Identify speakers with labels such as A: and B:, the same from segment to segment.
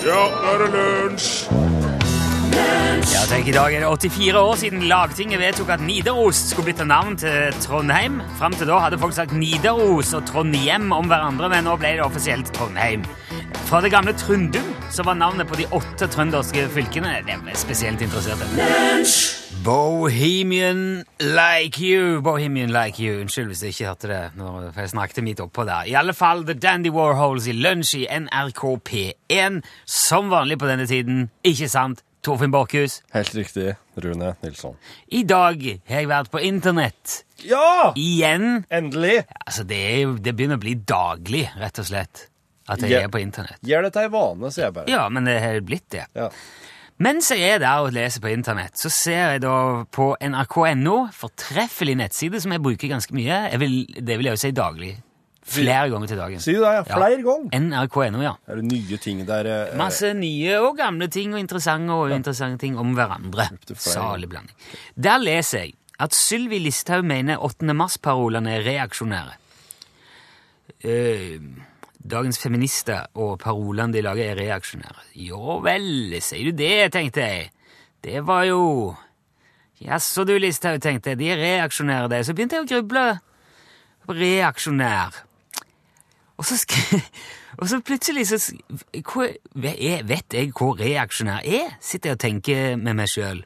A: Ja, nå er det lunsj!
B: Ja, tenk, I dag er det 84 år siden Lagtinget vedtok at Nidaros skulle bytte navn til Trondheim. Fram til da hadde folk sagt Nidaros og Trondhjem om hverandre, men nå ble det offisielt Trondheim. Fra det gamle Trundum, som var navnet på de åtte trønderske fylkene. Det er spesielt interesserte. Bohemian Like You. Bohemian Like You. Unnskyld hvis jeg ikke hørte det når jeg snakket midt oppå der. I alle fall The Dandy Warhols i lunsj i NRK P1. Som vanlig på denne tiden, ikke sant? Torfinn Borchhus.
C: Helt riktig. Rune Nilsson.
B: I dag har jeg vært på internett.
C: Ja!
B: Igjen.
C: Endelig!
B: Altså, det, er det begynner å bli daglig, rett og slett, at jeg
C: Gjer,
B: er på internett.
C: Gjør det til ei vane, sier jeg bare.
B: Ja, men det har blitt det.
C: Ja.
B: Mens jeg er der og leser på internett, så ser jeg da på nrk.no, fortreffelig nettside som jeg bruker ganske mye. Jeg vil, det vil jeg jo si daglig. Flere ganger til dagen.
C: Sier du det? Ja. Flere ganger?
B: nrk.no, ja.
C: Er det nye ting der eh,
B: Masse nye og gamle ting og interessante og uinteressante ting om hverandre. Salig blanding. Der leser jeg at Sylvi Listhaug mener 8. mars-parolene er reaksjonære. Eh, dagens feminister og parolene de lager, er reaksjonære. Jo vel, sier du det, tenkte jeg. Det var jo Jaså du, Listhaug, tenkte jeg. De er reaksjonære, det. Så begynte jeg å gruble. Reaksjonær. Og så, og så plutselig så hva, Vet jeg hva reaksjonær er? Sitter jeg og tenker med meg sjøl.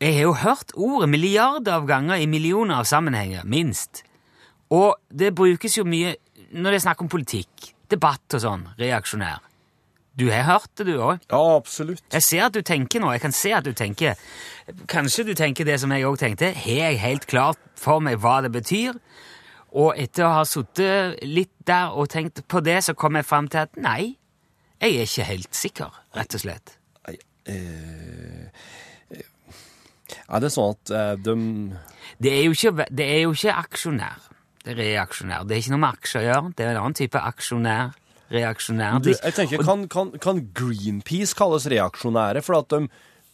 B: Jeg har jo hørt ordet milliarder av ganger i millioner av sammenhenger, minst. Og det brukes jo mye når det er snakk om politikk, debatt og sånn. Reaksjonær. Du har hørt det, du òg?
C: Ja, absolutt.
B: Jeg ser at du tenker nå. Jeg kan se at du tenker Kanskje du tenker det som jeg òg tenkte. Har jeg helt klart for meg hva det betyr? Og etter å ha sittet litt der og tenkt på det, så kom jeg fram til at nei, jeg er ikke helt sikker, rett og slett.
C: Nei, eh, eh, Er det sånn at eh, de
B: Det er jo ikke, det er jo ikke aksjonær. Det er reaksjonær. Det er ikke noe med aksjer å gjøre. Det er en annen type aksjonær. Reaksjonær.
C: du, Jeg tenker, kan, kan, kan Greenpeace kalles reaksjonære? For at de,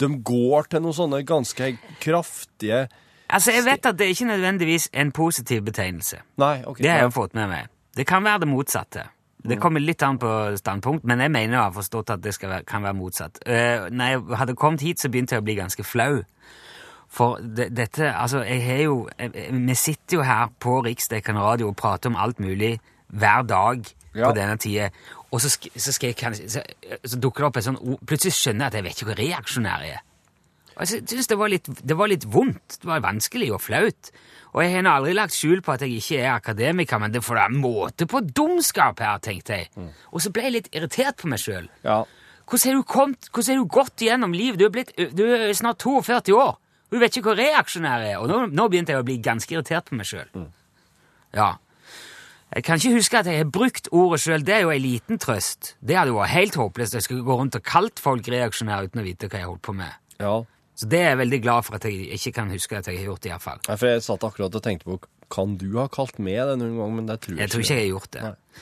C: de går til noen sånne ganske kraftige
B: Altså, Jeg vet at det er ikke nødvendigvis en positiv betegnelse.
C: Nei, ok.
B: Det har jeg jo fått med meg. Det kan være det motsatte. Det kommer litt an på standpunkt, men jeg mener jeg har forstått at det være, kan være motsatt. Uh, når jeg hadde kommet hit, så begynte jeg å bli ganske flau. For det, dette Altså, jeg har jo Vi sitter jo her på Riksdekken radio og prater om alt mulig hver dag
C: Ja.
B: på denne tida, og så, så, så, så dukker det opp et sånt ord Plutselig skjønner jeg at jeg vet ikke hvor reaksjonær jeg er. Og jeg synes det var, litt, det var litt vondt. Det var vanskelig og flaut. Og jeg har aldri lagt skjul på at jeg ikke er akademiker, men det får da måte på dumskap her, tenkte jeg. Og så ble jeg litt irritert på meg sjøl.
C: Ja.
B: Hvordan har du kommet, hvordan har du gått gjennom livet? Du er, blitt, du er snart 42 år. Du vet ikke hva reaksjonær er. Og nå, nå begynte jeg å bli ganske irritert på meg sjøl. Ja. Jeg kan ikke huske at jeg har brukt ordet sjøl. Det er jo en liten trøst. Det hadde jo vært helt håpløst. Jeg skulle gå rundt og kalt folk reaksjonære uten å vite hva jeg holdt på med.
C: ja.
B: Så det er jeg veldig glad for at jeg ikke kan huske at jeg har gjort. i hvert fall.
C: Nei, for jeg satt akkurat og tenkte på Kan du ha kalt meg det noen gang? Men det tror jeg,
B: Jeg tror ikke jeg har gjort det.
C: Nei.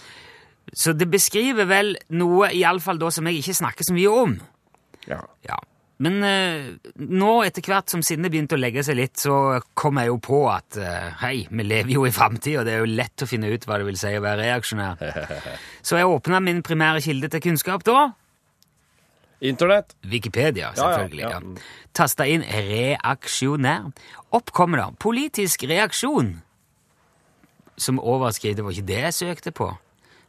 B: Så det beskriver vel noe iallfall da som jeg ikke snakker så mye om.
C: Ja.
B: Ja. Men eh, nå etter hvert som sinnet begynte å legge seg litt, så kom jeg jo på at eh, hei, vi lever jo i framtida, og det er jo lett å finne ut hva det vil si å være reaksjonær. Så jeg åpna min primære kilde til kunnskap da.
C: Internett?
B: Wikipedia,
C: Ja, ja,
B: selvfølgelig.
C: ja.
B: Ja, Tasta inn 'reaksjonær'. Opp kommer det 'politisk reaksjon'. Som overskrift, det var ikke det jeg søkte på.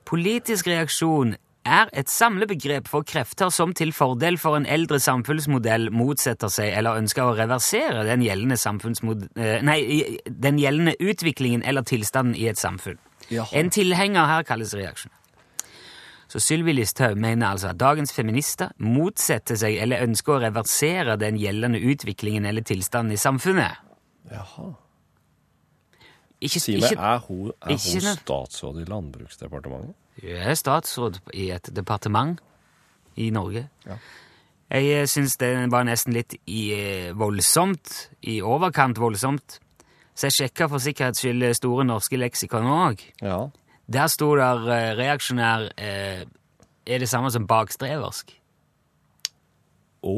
B: Politisk reaksjon er et samlebegrep for krefter som til fordel for en eldre samfunnsmodell motsetter seg eller ønsker å reversere den gjeldende, eh, nei, den gjeldende utviklingen eller tilstanden i et samfunn.
C: Jaha.
B: En tilhenger her kalles reaksjon. Så Sylvi Listhaug mener altså at dagens feminister motsetter seg eller ønsker å reversere den gjeldende utviklingen eller tilstanden i samfunnet.
C: Jaha.
B: Ikke,
C: Si meg, er hun, er hun statsråd i Landbruksdepartementet?
B: Jeg er statsråd i et departement i Norge.
C: Ja.
B: Jeg eh, syns det var nesten litt i, eh, voldsomt, i overkant voldsomt. Så jeg sjekka for sikkerhets skyld Store norske leksikon òg.
C: Ja.
B: Der sto der eh, reaksjonær eh, er det samme som bakstreversk.
C: Å.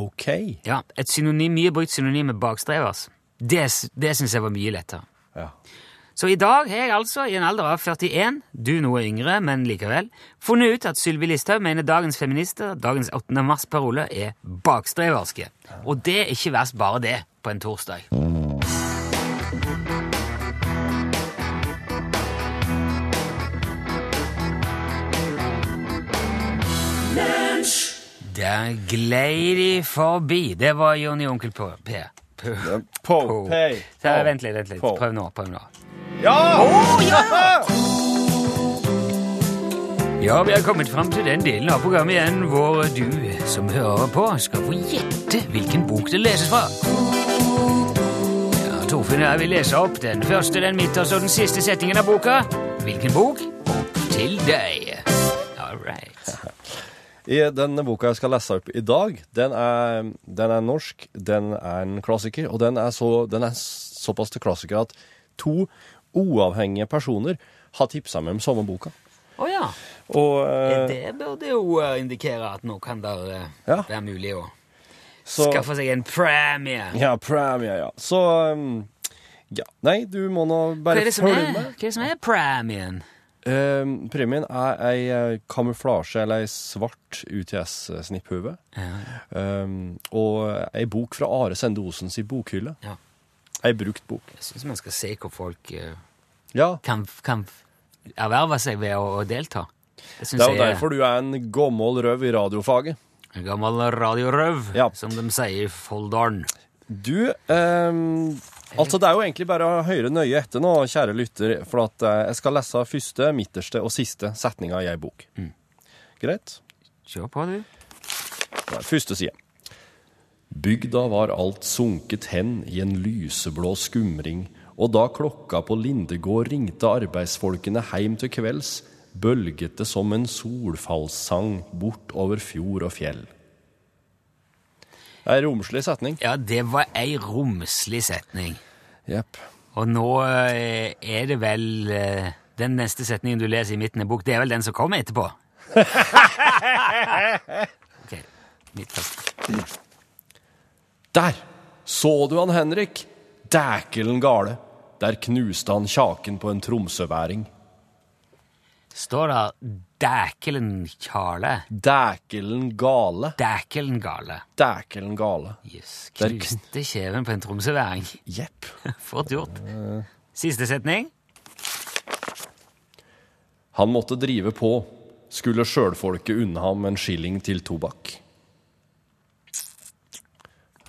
C: OK.
B: Ja, et synonym, mye brukt synonym med bakstrevers. Det, det syns jeg var mye lettere.
C: Ja.
B: Så i dag har jeg altså, i en alder av 41, du noe yngre, men likevel, funnet ut at Sylvi Listhaug mener dagens feminister, dagens 8. mars-parole, er bakstreverske. Og det er ikke verst bare det på en torsdag. Der glei de forbi. Det var Jonny Onkel P. P. P.
C: Po,
B: Så,
C: po.
B: Vent litt, vent litt. Prøv nå. prøv nå.
C: Ja!
B: Ja, vi har kommet fram til den delen av programmet igjen hvor du som hører på, skal få gjette hvilken bok det leses fra. Ja, Torfinn og jeg vil lese opp den første, den midterste og den siste setningen av boka. Hvilken bok? Opp til deg. All right.
C: I denne boka jeg skal lese opp i dag, den er, den er norsk, den er en klassiker, og den er, så, den er såpass til klassiker at to uavhengige personer har tipsa meg om samme boka.
B: Å ja.
C: Og eh,
B: Det burde jo eh, indikere at nå kan det eh,
C: Ja.
B: være mulig å
C: så
B: skaffe seg en premie.
C: Ja, premie, ja. Så um, Ja. Nei, du må nå bare følge med.
B: hva er, det som er premien?
C: Um, premien er ei eh, kamuflasje, eller ei svart UTS-snipphue.
B: Ja.
C: Um, og ei bok fra Are Sende Osens i bokhylle.
B: Ja.
C: Ei brukt bok.
B: Jeg syns man skal se hvor folk uh,
C: Ja,
B: kan, kan erverve seg ved å, å delta. Det
C: det er jo
B: er
C: derfor du er en gammel røv i radiofaget.
B: en gammel radiorøv,
C: Ja.
B: som de sier i Folldalen.
C: Du, eh, altså det er jo egentlig bare å høre nøye etter nå, kjære lytter, for at eh, jeg skal lese første, midterste og siste setninga i ei bok. Greit?
B: Kjør på, du.
C: Første side. Bygda var alt sunket hen i en lyseblå skumring, og da klokka på Lindegård ringte arbeidsfolkene heim til kvelds, bølget det som en solfallssang bort over fjord og fjell. En romslig setning.
B: Ja, det var ei romslig setning.
C: Jepp.
B: Og nå eh, er det vel eh, Den neste setningen du leser i midten av bok, det er vel den som kommer etterpå? ok, mitt første.
C: Der så du han Henrik, dækelen gale. Der knuste han kjaken på en tromsøværing.
B: Står det Dækelen Kjale?
C: Dækelen gale.
B: Dækelen Gale.
C: Dækelen gale.
B: Yes, knuste kjeven på en tromsøværing.
C: Jepp.
B: Fort gjort. Siste setning.
C: Han måtte drive på, skulle sjølfolket unne ham en skilling til tobakk.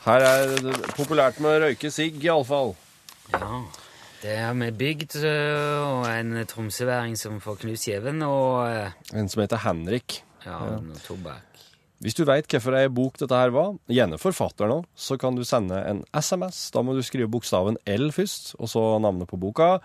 C: Her er det populært med å røyke sigg, iallfall.
B: Ja. Det er med bygd øh, og en tromsøværing som får knust kjeven, og øh,
C: En som heter Henrik.
B: ja, noe tobakk.
C: Hvis du veit hvilken ei bok dette her var, gjerne forfatteren òg, så kan du sende en SMS. Da må du skrive bokstaven L først, og så navnet på boka,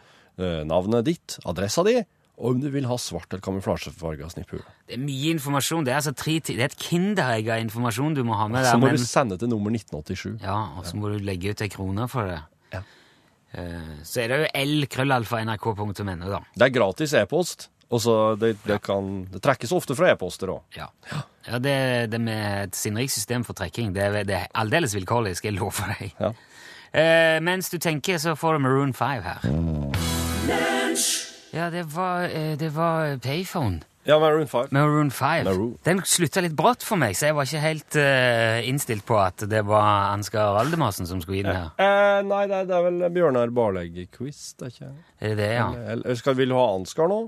C: eh, navnet ditt, adressa di, og om du vil ha svart eller kamuflasjefarga snipphue.
B: Det er mye informasjon. Det er altså tre Det er et kinderegg av informasjon du må ha med
C: Så
B: der.
C: må
B: Men,
C: du sende til nummer 1987.
B: ja, og så må du legge ut ei krone for det.
C: Ja.
B: Uh, Så er det jo l-krøllalfa.nrk.no, da.
C: Det er gratis e-post, og så det, det, kan, det trekkes ofte fra e-poster òg.
B: Ja, ja det, det med et sinnrikt system for trekking, det, er- det er aldeles vilkårlig, skal jeg love deg.
C: Ja.
B: Uh, mens du tenker, så får du Maroon 5 her. Ja, det var, eh, det var Payphone.
C: Ja, Maroon 5.
B: Maroon 5.
C: Maroon.
B: Den slutta litt brått for meg, så jeg var ikke helt uh, innstilt på at det var Ansgar Valdemarsen som skulle inn her.
C: Eh, nei, det er, det er vel Bjørnar Barlegg-quiz, det er ikke
B: Er det det, ja?
C: Eller skal vil du ha Ansgar nå?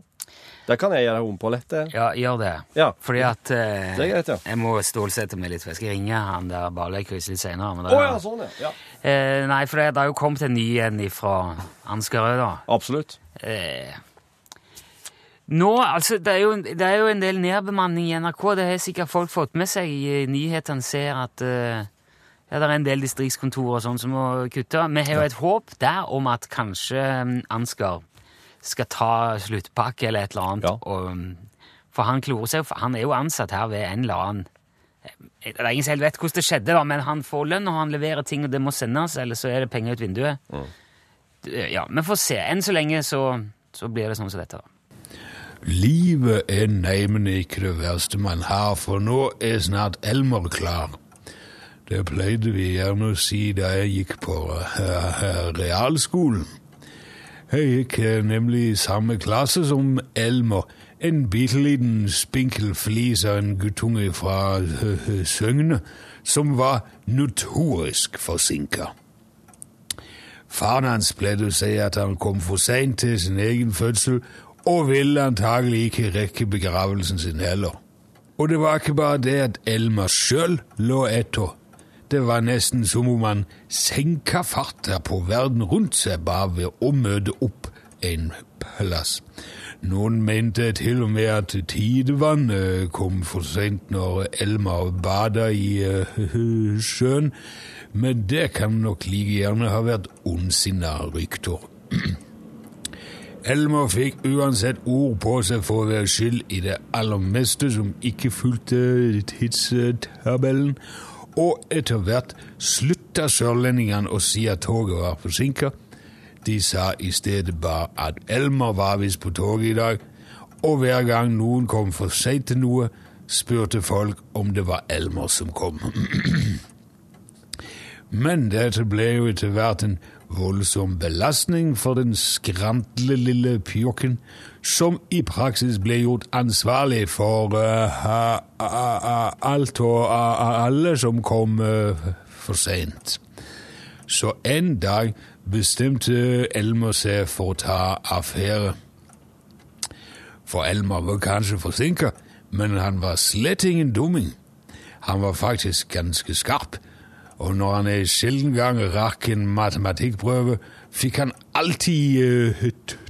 C: Det kan jeg gjøre om på lett, det.
B: Ja, gjør det.
C: Ja.
B: Fordi at eh,
C: Det er greit, ja.
B: Jeg må stålsette meg litt, for jeg skal ringe han der Barlegg-quiz litt senere.
C: Å ja, sånn, ja.
B: Eh, nei, for det, det har jo kommet en ny en fra Ansgarøy, da.
C: Absolutt.
B: Eh, nå, altså, det er, jo, det er jo en del nedbemanning i NRK. Det har sikkert folk fått med seg. I nyhetene ser at uh, ja, det er en del distriktskontorer og sånn som må kutte. Vi har jo et håp der om at kanskje mm, Ansgar skal ta sluttpakke eller et eller annet.
C: Ja.
B: Og, mm, for han klorer seg han er jo ansatt her ved en eller annen eh, Det er ingen som helt vet hvordan det skjedde, da, men han får lønn, og han leverer ting, og det må sendes, eller så er det penger ut vinduet. Mm. Ja, Vi får se. Enn så lenge så, så blir det sånn som dette. da.
A: Livet er neimen ikke det verste man har, for nå er snart Elmer klar. Det pleide vi gjerne å si da jeg gikk på eh, eh, realskolen. Jeg gikk eh, nemlig i samme klasse som Elmer, en bitte liten spinkel flis av en guttunge fra øh, Søgne, som var notorisk forsinka. Faren hans pleide å si at han kom for seint til sin egen fødsel, og ville antagelig ikke rekke begravelsen sin heller. Og det var ikke bare det at Elmer sjøl lå etter. Det var nesten som om han senka farta på verden rundt seg bare ved å møte opp en plass. Noen mente til og med at tidevannet kom for seint når Elmer bada i uh, sjøen, men det kan nok like gjerne ha vært ondsinna rykter. Elmer fikk uansett ord på seg for å være skyld i det aller meste som ikke fulgte tidstabellen, og etter hvert slutta sørlendingene å si at toget var forsinka. De sa i stedet bare at Elmer var visst på toget i dag, og hver gang noen kom for seint til noe, spurte folk om det var Elmer som kom. Men dette ble jo etter hvert en voldsom belastning for den skrantle lille pjokken, som i praksis ble gjort ansvarlig for uh, uh, alt og alle som kom uh, for seint. Så en dag bestemte Elmer seg for å ta affære. For Elmer var kanskje forsinka, men han var slett ingen dumming. Han var faktisk ganske skarp og når han en sjelden gang rakk en matematikkprøve, fikk han alltid uh,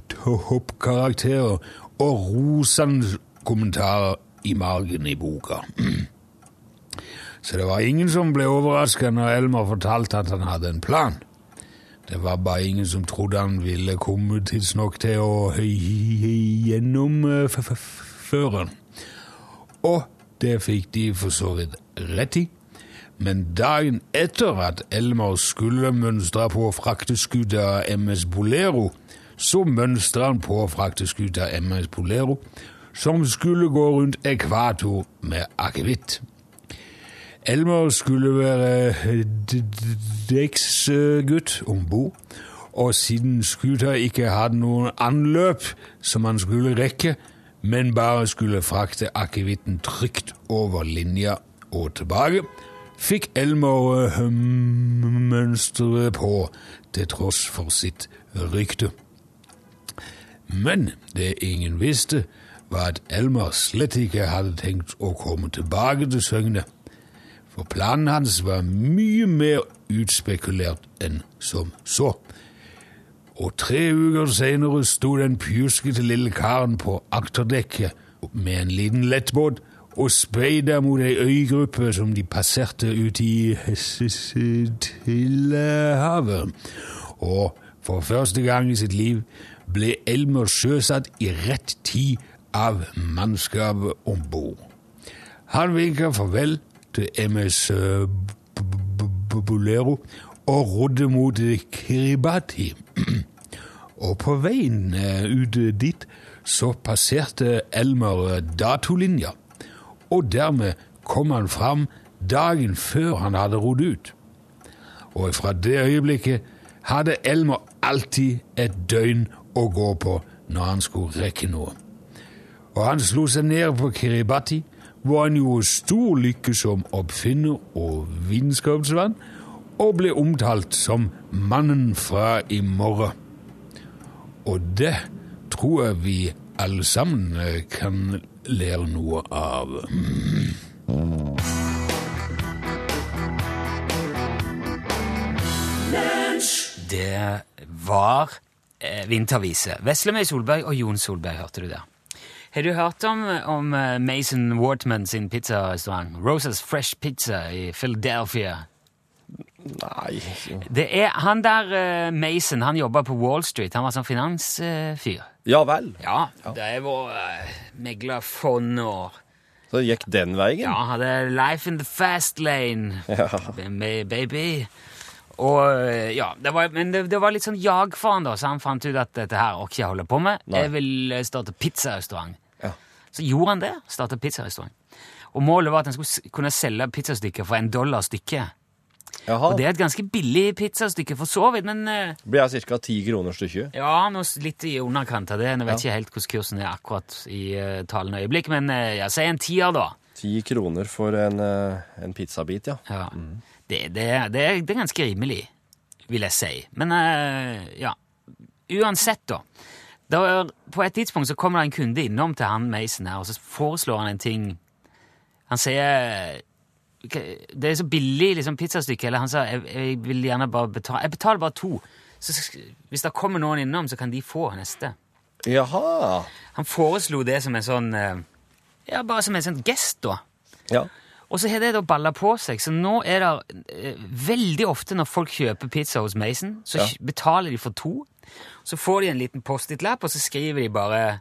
A: toppkarakterer og rosende kommentarer i margen i boka. Så det var ingen som ble overraska når Elmer fortalte at han hadde en plan. Det var bare ingen som trodde han ville komme tidsnok til å gjennomføre den. Og det fikk de for så vidt rett i. Men dagen etter at Elmer skulle mønstre på frakteskuta MS Bolero, så mønstra han på frakteskuta MS Bolero, som skulle gå rundt ekvator med akevitt. Elmer skulle være dekksgutt om bord, og siden skuta ikke hadde noen anløp som han skulle rekke, men bare skulle frakte akevitten trygt over linja og tilbake, fikk Elmer uh, mønsteret på, til tross for sitt rykte. Men det ingen visste, var at Elmer slett ikke hadde tenkt å komme tilbake til Søgne, for planen hans var mye mer utspekulert enn som så. Og tre uker senere sto den pjuskete lille karen på akterdekket med en liten lettbåt og speida mot ei øygruppe som de passerte ute i Stillehavet. Og for første gang i sitt liv ble Elmer sjøsatt i rett tid av mannskapet om bord. Han vinka farvel til MS Bolero og rodde mot Kiribati. Og på veien ut dit så passerte Elmer datolinja og dermed kom han fram dagen før han hadde rodd ut. Og fra det øyeblikket hadde Elmer alltid et døgn å gå på når han skulle rekke noe. Og han slo seg ned på Kiribati, hvor han gjorde stor lykke som oppfinner og vitenskapsmann, og ble omtalt som mannen fra i morgen. Og det tror jeg vi alle sammen kan ler noe av.
B: Det var eh, Vintervise. Veslemøy Solberg og Jon Solberg, hørte du der. Har du hørt om, om eh, Mason Wartman sin pizzarestaurant? Rosas Fresh Pizza i Philadelphia.
C: Nei
B: Det er Han der uh, Mason, han jobba på Wall Street. Han var sånn finansfyr.
C: Ja vel.
B: ja, det var uh, meglerfond og
C: Så det gikk den veien?
B: Ja, hadde Life in the Fast Lane,
C: Ja.
B: med baby. Og uh, ja, det var, Men det, det var litt sånn jag for han da, så han fant ut at dette her orker jeg holde på med.
C: Nei.
B: Jeg vil eh, starte pizzarestaurant.
C: Ja.
B: Så gjorde han det. Starta pizzarestaurant. Og målet var at han skulle s- kunne selge pizzastykker for en dollar stykket.
C: Jaha.
B: Og det er et ganske billig pizzastykke for så vidt, men eh,
C: Blir jeg ca. ti kroner stykket?
B: ja, s- litt i underkant av det. Jeg vet ikke helt hvordan kursen er akkurat i uh, talende øyeblikk, men uh, jeg sier en tier, da.
C: Ti kroner for en, eh, en pizzabit, ja.
B: Ja. Det, det, er- det, er, det er ganske rimelig, vil jeg si. Men eh, ja, uansett, da. da er, på et tidspunkt så kommer det en kunde innom til han Mason her, og så foreslår han en ting. Han sier "Ok, Det er så billig liksom, pizzastykke, eller han sa jeg, jeg vil gjerne bare betale Jeg betaler bare to. Så hvis det kommer noen innom, så kan de få neste.
C: Jaha.
B: Han foreslo det som en sånn eh, Ja, bare som en sånn gest, da.
C: Ja.
B: Og så har det da balla på seg, så nå er det eh, veldig ofte når folk kjøper pizza hos Mason, så
C: Ja.
B: betaler de for to. Så får de en liten Post-It-lapp, og så skriver de bare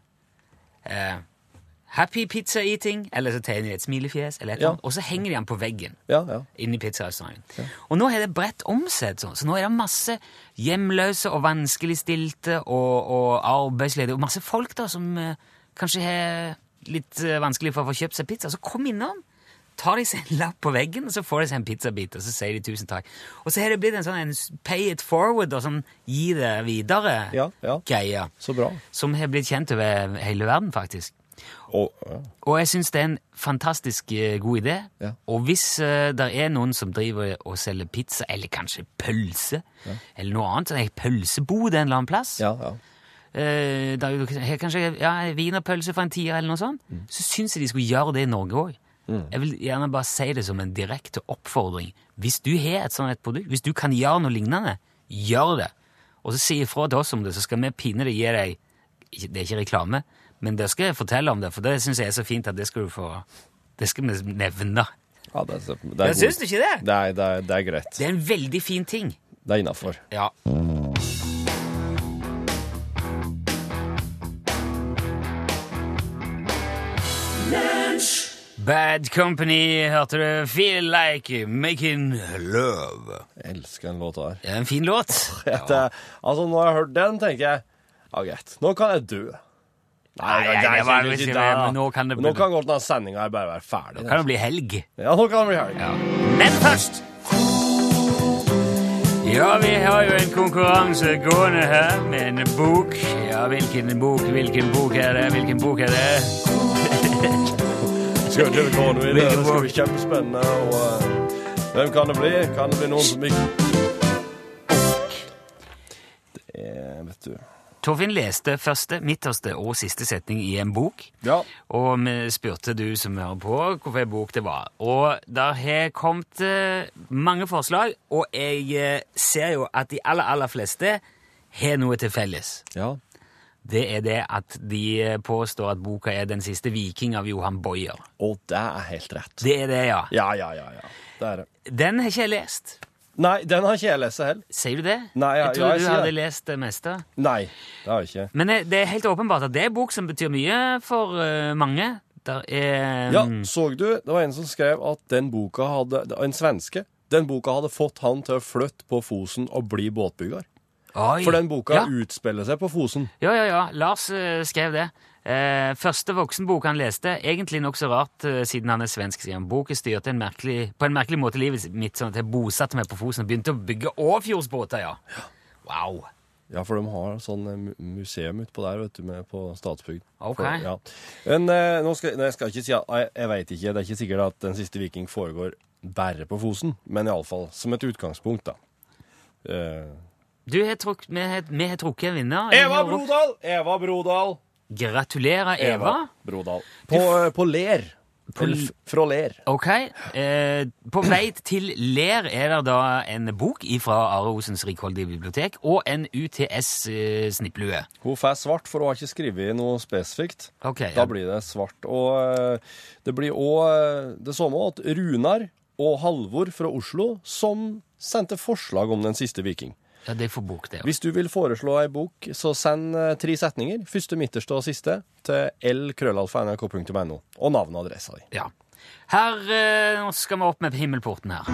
B: eh, 'Happy pizza eating', eller så tegner de et smilefjes, eller et
C: Ja.
B: og så henger de den på veggen
C: Ja, ja.
B: inne i pizzarestauranten. Og nå har det bredt om seg, så nå er det masse hjemløse og vanskeligstilte og, og arbeidsledige, og masse folk da som eh, kanskje har litt eh, vanskelig for å få kjøpt seg pizza. Så kom innom, tar de seg en lapp på veggen, og så får de seg en pizzabit, og så sier de tusen takk. Og så har det blitt en sånn en pay it forward, og sånn gi det videre
C: Ja, ja. Så bra.
B: som har blitt kjent over hele verden, faktisk.
C: Og.
B: Og jeg syns det er en fantastisk eh, god idé.
C: Ja.
B: Og hvis uh, det er noen som driver og selger pizza, eller kanskje pølse, eller noe annet, en pølsebod en eller annen plass
C: ja, ja.
B: Uh, der du har kanskje ja, wienerpølse for en tier, eller noe sånt,
C: Mm.
B: så syns jeg de skulle gjøre det i Norge òg. Jeg vil gjerne bare si det som en direkte oppfordring. Hvis du har et sånt et produkt, hvis du kan gjøre noe lignende, gjør det. Og så si ifra til oss om det, så skal vi pinadø gi deg Det er ikke reklame, men det skal jeg fortelle om det, for det syns jeg er så fint at det skal du få Det skal vi nevne.
C: ja det, er- det er
B: syns du ikke det?
C: Det er, det, er, det er greit.
B: Det er en veldig fin ting.
C: Det er innafor.
B: Ja. Bad Company, hørte du? Feel like making love.
C: Jeg elsker den låta her.
B: Det er en fin låt.
C: Det, altså, når jeg har hørt den, tenker jeg Ja, greit. Nå kan jeg dø.
B: Nei, nei, det var jo ikke det, men nå kan det bli-
C: nå kan godt denne sendinga bare være ferdig.
B: Kan det bli helg?
C: Ja, nå kan det bli helg.
B: Ja. Men først Ja, vi har jo en konkurranse gående her med en bok. Ja, hvilken bok, hvilken bok er det? Hvilken bok er det?
C: Skal vi gå noe i det? Det skal bli kjempespennende. Og, uh, hvem kan det bli? Kan det bli noen som ikke Det er, vet du
B: Torfinn leste første, midterste og siste setning i en bok.
C: Ja.
B: Og vi spurte du som hører på, hvilken bok det var. Og der har kommet eh, mange forslag, og jeg eh, ser jo at de aller, aller fleste har noe til felles.
C: ja.
B: Det er det at de eh, påstår at boka er Den siste viking av Johan Boyer.
C: Og det er helt rett.
B: Det er det, ja.
C: Ja, ja, ja. ja. Det er det.
B: Den har ikke jeg lest.
C: Nei, den har ikke jeg lest heller.
B: Sier du det?
C: Nei, ja,
B: jeg tror
C: ja, jeg
B: du hadde
C: det.
B: lest det meste.
C: Nei, det har jeg ikke.
B: Men det er helt åpenbart at det er en bok som betyr mye for uh, mange. Der er
C: Ja, så du? Det var en som skrev at den boka hadde En svenske. Den boka hadde fått han til å flytte på Fosen og bli båtbygger.
B: Oi.
C: For den boka
B: ja.
C: utspiller seg på Fosen.
B: Ja, ja, ja. Lars uh, skrev det. Eh, første voksenbok han leste, egentlig nokså rart eh, siden han er svensk, sier han. Boken styrte en merkelig, på en merkelig måte livet mitt, sånn at jeg bosatte meg på Fosen og begynte å bygge Åfjordsbåter, ja. Wow.
C: Ja, for de har sånn eh, mu- museum utpå der, vet du, med, på Statsbygd.
B: Ok.
C: For, ja. Men eh, nå skal, nei, jeg skal ikke si at Jeg, jeg veit ikke, det er ikke sikkert at Den siste viking foregår bare på Fosen, men iallfall som et utgangspunkt, da. Eh,
B: Du, har trukket vi, har, trukket en vinner.
C: Eva Brodal! Eva Brodal!
B: Gratulerer, Eva.
C: Brodal. På, eh, på Ler.
B: På
C: fra Ler.
B: Ok. Eh, på vei til Ler er det da en bok fra Are Osens rikholdige bibliotek og en UTS-snipplue.
C: Hun får svart, for hun har ikke skrevet noe spesifikt.
B: Ok,
C: Da
B: ja.
C: blir det svart. Og eh, det blir òg det samme at Runar og Halvor fra Oslo som sendte forslag om Den siste viking.
B: Ja, det får bok, det.
C: Hvis du vil foreslå ei bok, så send eh, tre setninger, første, midterste og siste, til lkrøllalfa.nrk.no, og navn og adressa di.
B: Ja. Her eh, nå skal vi opp med himmelporten her.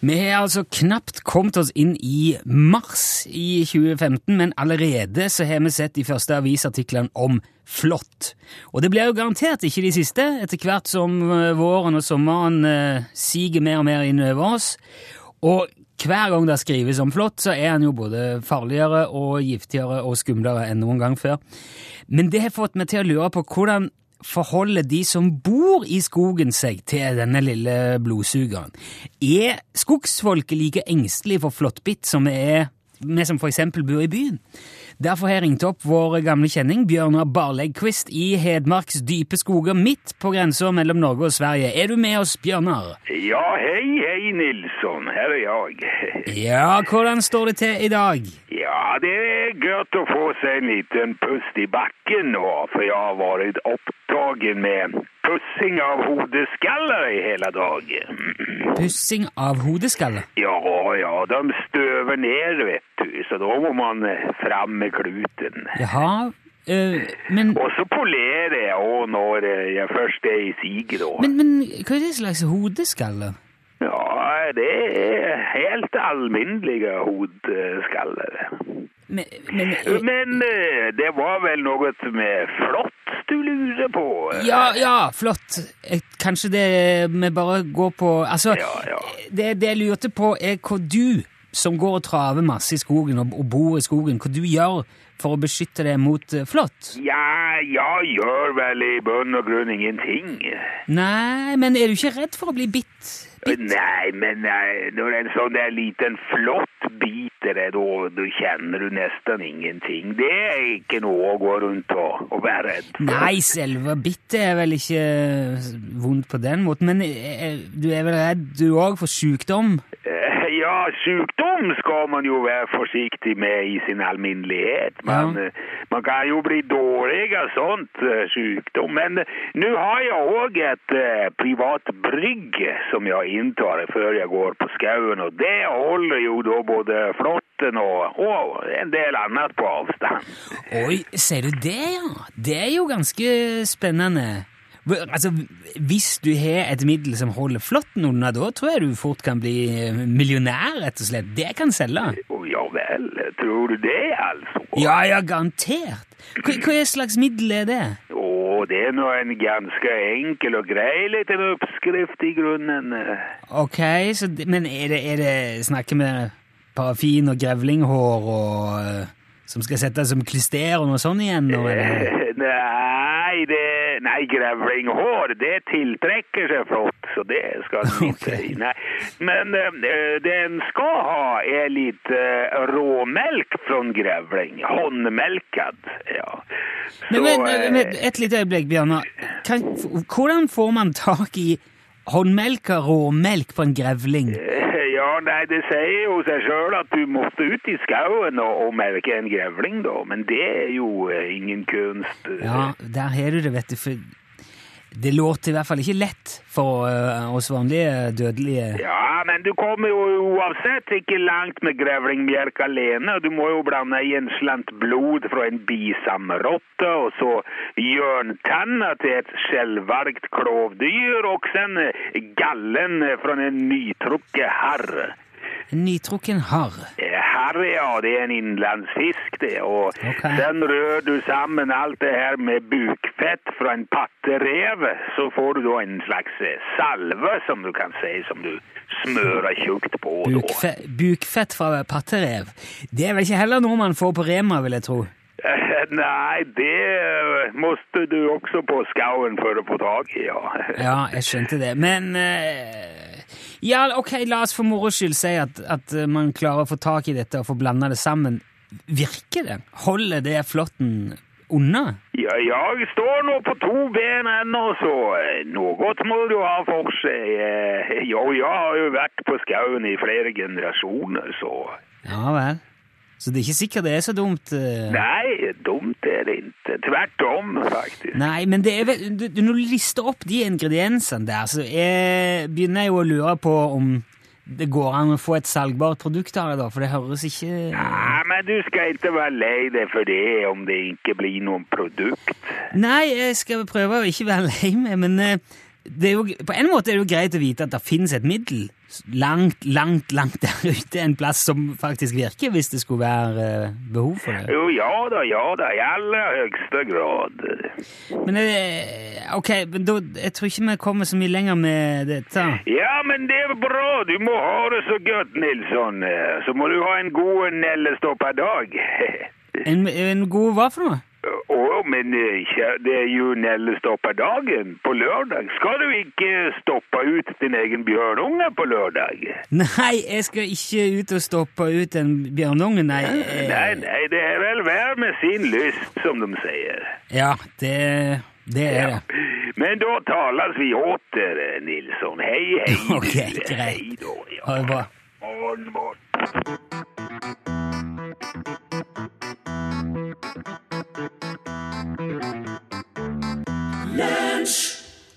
B: Vi har altså knapt kommet oss inn i mars i 2015, men allerede så har vi sett de første avisartiklene om flått. Og det blir jo garantert ikke de siste, etter hvert som eh, våren og sommeren eh, siger mer og mer inn over oss. Og hver gang det skrives om flått, så er han jo både farligere og giftigere og skumlere enn noen gang før. Men det har fått meg til å lure på hvordan forholder de som bor i skogen seg til denne lille blodsugeren? Er skogsfolket like engstelige for flåttbitt som er, vi som eksempel bor i byen? Derfor har jeg ringt opp vår gamle kjenning Bjørnar Barleggquist i Hedmarks dype skoger midt på grensa mellom Norge og Sverige. Er du med oss, Bjørnar?
D: Ja, hei, hei, Nilsson. Her er jeg.
B: Ja, hvordan står det til i dag?
D: Ja, det er godt å få seg en liten pust i bakken nå, for jeg har vært opptatt med pussing av hodeskaller i hele dagen.
B: Pussing av hodeskaller?
D: Ja, ja, de støver ned, vet du, så da må man eh, fram med kluten.
B: Jaha, øh, men,
D: Og så polerer jeg òg når eh, jeg først er i siget, da.
B: men, men hva er det slags hodeskaller?
D: Ja, det er helt alminnelige hodeskaller.
B: Men, men,
D: Men eh, det var vel noe med flott du lurer på?
B: ja, ja, flott. Eh, Kanskje det vi bare går på Altså,
D: Ja, ja.
B: Det, det jeg lurte på, er hva du, som går og traver masse i skogen og, og bor i skogen, hva du gjør for å beskytte deg mot eh, flått?
D: Ja, jeg gjør vel i bunn og grunn ingenting.
B: Nei, men er du ikke redd for å bli bitt?
D: Nei, men nei, når en sånn der liten flott biter deg, da, kjenner du nesten ingenting. Det er ikke noe å gå rundt og, og være redd for.
B: Nei, selve bittet er vel ikke vondt på den måten, men eh, du er vel redd du òg for sykdom?
D: Eh, sykdom skal man jo være forsiktig med i sin alminnelighet. Man,
B: Ja.
D: eh, man kan jo bli dårlig av sånt eh, sykdom. Men eh, nå har jeg òg et uh, privat brygg som jeg inntar før jeg går på skauen, og det holder jo da både flåtten og, og en del annet på avstand.
B: Oi, ser du det, ja? Det er jo ganske spennende. Altså, Hvis du har et middel som holder flåtten unna, da tror jeg du fort kan bli eh, millionær, rett og slett. Det kan selge.
D: Ja vel, tror du det, altså?
B: Ja, ja, garantert. Hva, hva slags middel er det?
D: Å, det er nå en ganske enkel og grei liten oppskrift i grunnen. eh.
B: Ok, så, men er det, er det snakker med parafin og grevlinghår og eh, som skal settes som klister og noe sånt igjen? Eller?
D: Nei, det, nei, grevlinghår, det tiltrekker seg flott, så det skal den ikke si. Nei. Men eh, det en skal ha er litt eh, råmelk fra grevling, håndmelkad, ja. Så,
B: Men, men,
D: eh,
B: men et lite øyeblikk, Bjørnar. Hvordan får man tak i håndmelka råmelk på en grevling?
D: Ja, nei, det sier jo seg sjøl at du måtte ut i skauen og, og melke en grevling, da. Men det er jo eh, ingen kunst.
B: Ja, der har du det, vet du. For det låter i hvert fall ikke lett for eh, oss vanlige dødelige.
D: Ja, men du kommer jo uansett ikke langt med grevlingmjelk alene. Du må jo blande i en slant blod fra en bisamrotte, og så hjørntanna til et skjellvargt klovdyr, og sen eh, gallen fra en nytrukket harr.
B: En nytrukken harr.
D: Harr, ja, det er en innlandsfisk, det. Og
B: okay.
D: den rør du sammen alt det her med bukfett fra en patterev, så får du da en slags eh, salve, som du kan si, som du smører tjukt på.
B: Bukfe, bukfett fra patterev. Det er vel ikke heller noe man får på Rema, vil jeg tro.
D: Nei, det eh, måtte du også på skauen for å få tak i, ja.
B: Ja, jeg skjønte det. Men eh, Ja, ok, la oss for moro skyld si at, at eh, man klarer å få tak i dette og få blanda det sammen. Virker det? Holder det flåtten unna?
D: Ja, jeg står nå på to ben ennå, så noe godt må du ha for seg. Jo, jeg har jo vært på skauen i flere generasjoner, så
B: Ja vel. Så det er ikke sikkert det er så dumt? eh.
D: Nei, dumt er det ikke. Tvert om, faktisk.
B: Nei, men det er vel, du, når du lister opp de ingrediensene der, så jeg begynner jeg jo å lure på om det går an å få et salgbart produkt av det, da, for det høres ikke
D: Nei, men du skal ikke være lei deg for det om det ikke blir noen produkt.
B: Nei, jeg skal prøve å ikke være lei meg, men eh, det er jo, på en måte er det jo greit å vite at det finnes et middel langt, langt, langt der ute en plass som faktisk virker, hvis det skulle være eh, behov for det.
D: Jo, ja da, ja da, i aller høyeste grad.
B: Men eh, ok, men da, jeg tror ikke vi kommer så mye lenger med dette.
D: Ja, men det er bra. Du må ha det så godt, Nilsson. Så må du ha en god nellestoppa dag.
B: En, en god hva for noe?
D: Å, men eh, det er jo nellestoppa dagen på lørdag. Skal du ikke stoppe ut din egen bjørnunge på lørdag?
B: Nei, jeg skal ikke ut og stoppe ut en bjørnunge, nei. eh,
D: Nei, nei, det er vel hver med sin lyst, som de sier.
B: Ja, det, det er det.
D: Men da tales vi åter, Nilsson. Hei, hei.
B: Ok, greit.
D: Hei da, ja.
B: Ha det bra.
D: Morgen, morgen.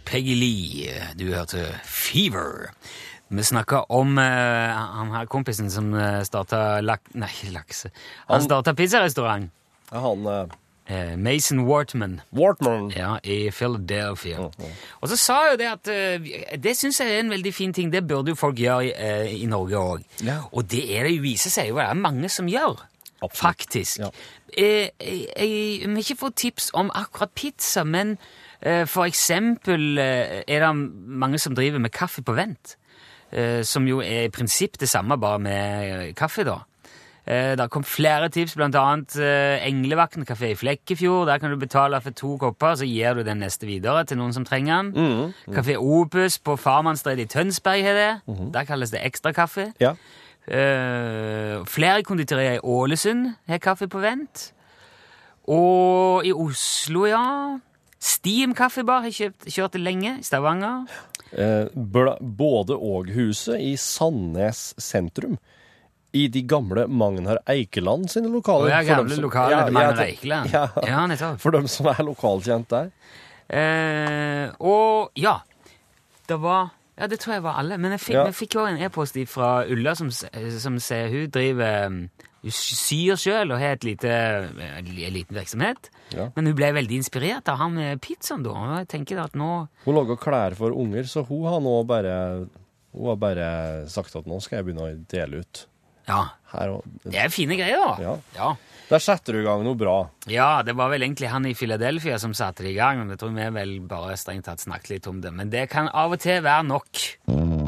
B: Peggy Lee, du hørte Fever. Vi snakka om uh, han her kompisen som uh, starta lak... Nei, lakse. Han
C: Han-
B: starta pizzarestaurant.
C: Ja, Han eh,
B: Eh, Mason Wartman,
C: Wartman.
B: Ja, i Philadelphia. Og så sa jeg jo det at eh, Det syns jeg er en veldig fin ting. Det burde jo folk gjøre i, eh, i Norge òg.
C: Ja.
B: Og det det viser seg jo det er mange som gjør.
C: Absolutt.
B: Faktisk.
C: Ja.
B: Eh, jeg, jeg vil ikke få tips om akkurat pizza, men eh, for eksempel eh, er det mange som driver med kaffe på vent. Eh, som jo er i prinsipp det samme, bare med eh, kaffe, da. Eh, Det kom flere tips, eh, Englevakten kafé i Flekkefjord. Der kan du betale for to kopper, så gir du den neste videre til noen som trenger den. Kafé Opus på Farmannstredet i Tønsberg har det. Der kalles det ekstrakaffe.
C: Ja.
B: Eh, flere konditorier i Ålesund har kaffe på vent. Og i Oslo, ja Steam kaffebar har kjøpt, kjørt det lenge. Stavanger.
C: Uh, både og-huset i Sandnes sentrum. I de gamle Magnar Eikeland sine lokaler. Oh, ja,
B: gamle lokaler
C: Ja,
B: til Magnar Eikeland.
C: Ja.
B: Ja, nettopp.
C: For dem som er lokalkjent der.
B: Uh, og ja, det var Ja, det tror jeg var alle. Men jeg fikk,
C: Ja.
B: jeg fikk jo en e-post fra Ulla som, som sier hun driver um, Hun syr sjøl og har et lite, en liten virksomhet.
C: Ja.
B: Men hun ble veldig inspirert av han med pizzaen, da. Og jeg tenker at nå
C: Hun lager klær for unger, så hun har nå bare Hun har bare sagt at nå skal jeg begynne å dele ut.
B: Ja.
C: Her og
B: Det er fine greier, da.
C: Ja.
B: ja.
C: Der setter du i gang noe bra.
B: Ja, det var vel egentlig han i Philadelphia som satte det i gang. men Jeg tror vi vel bare strengt tatt snakket litt om det. Men det kan av og til være nok.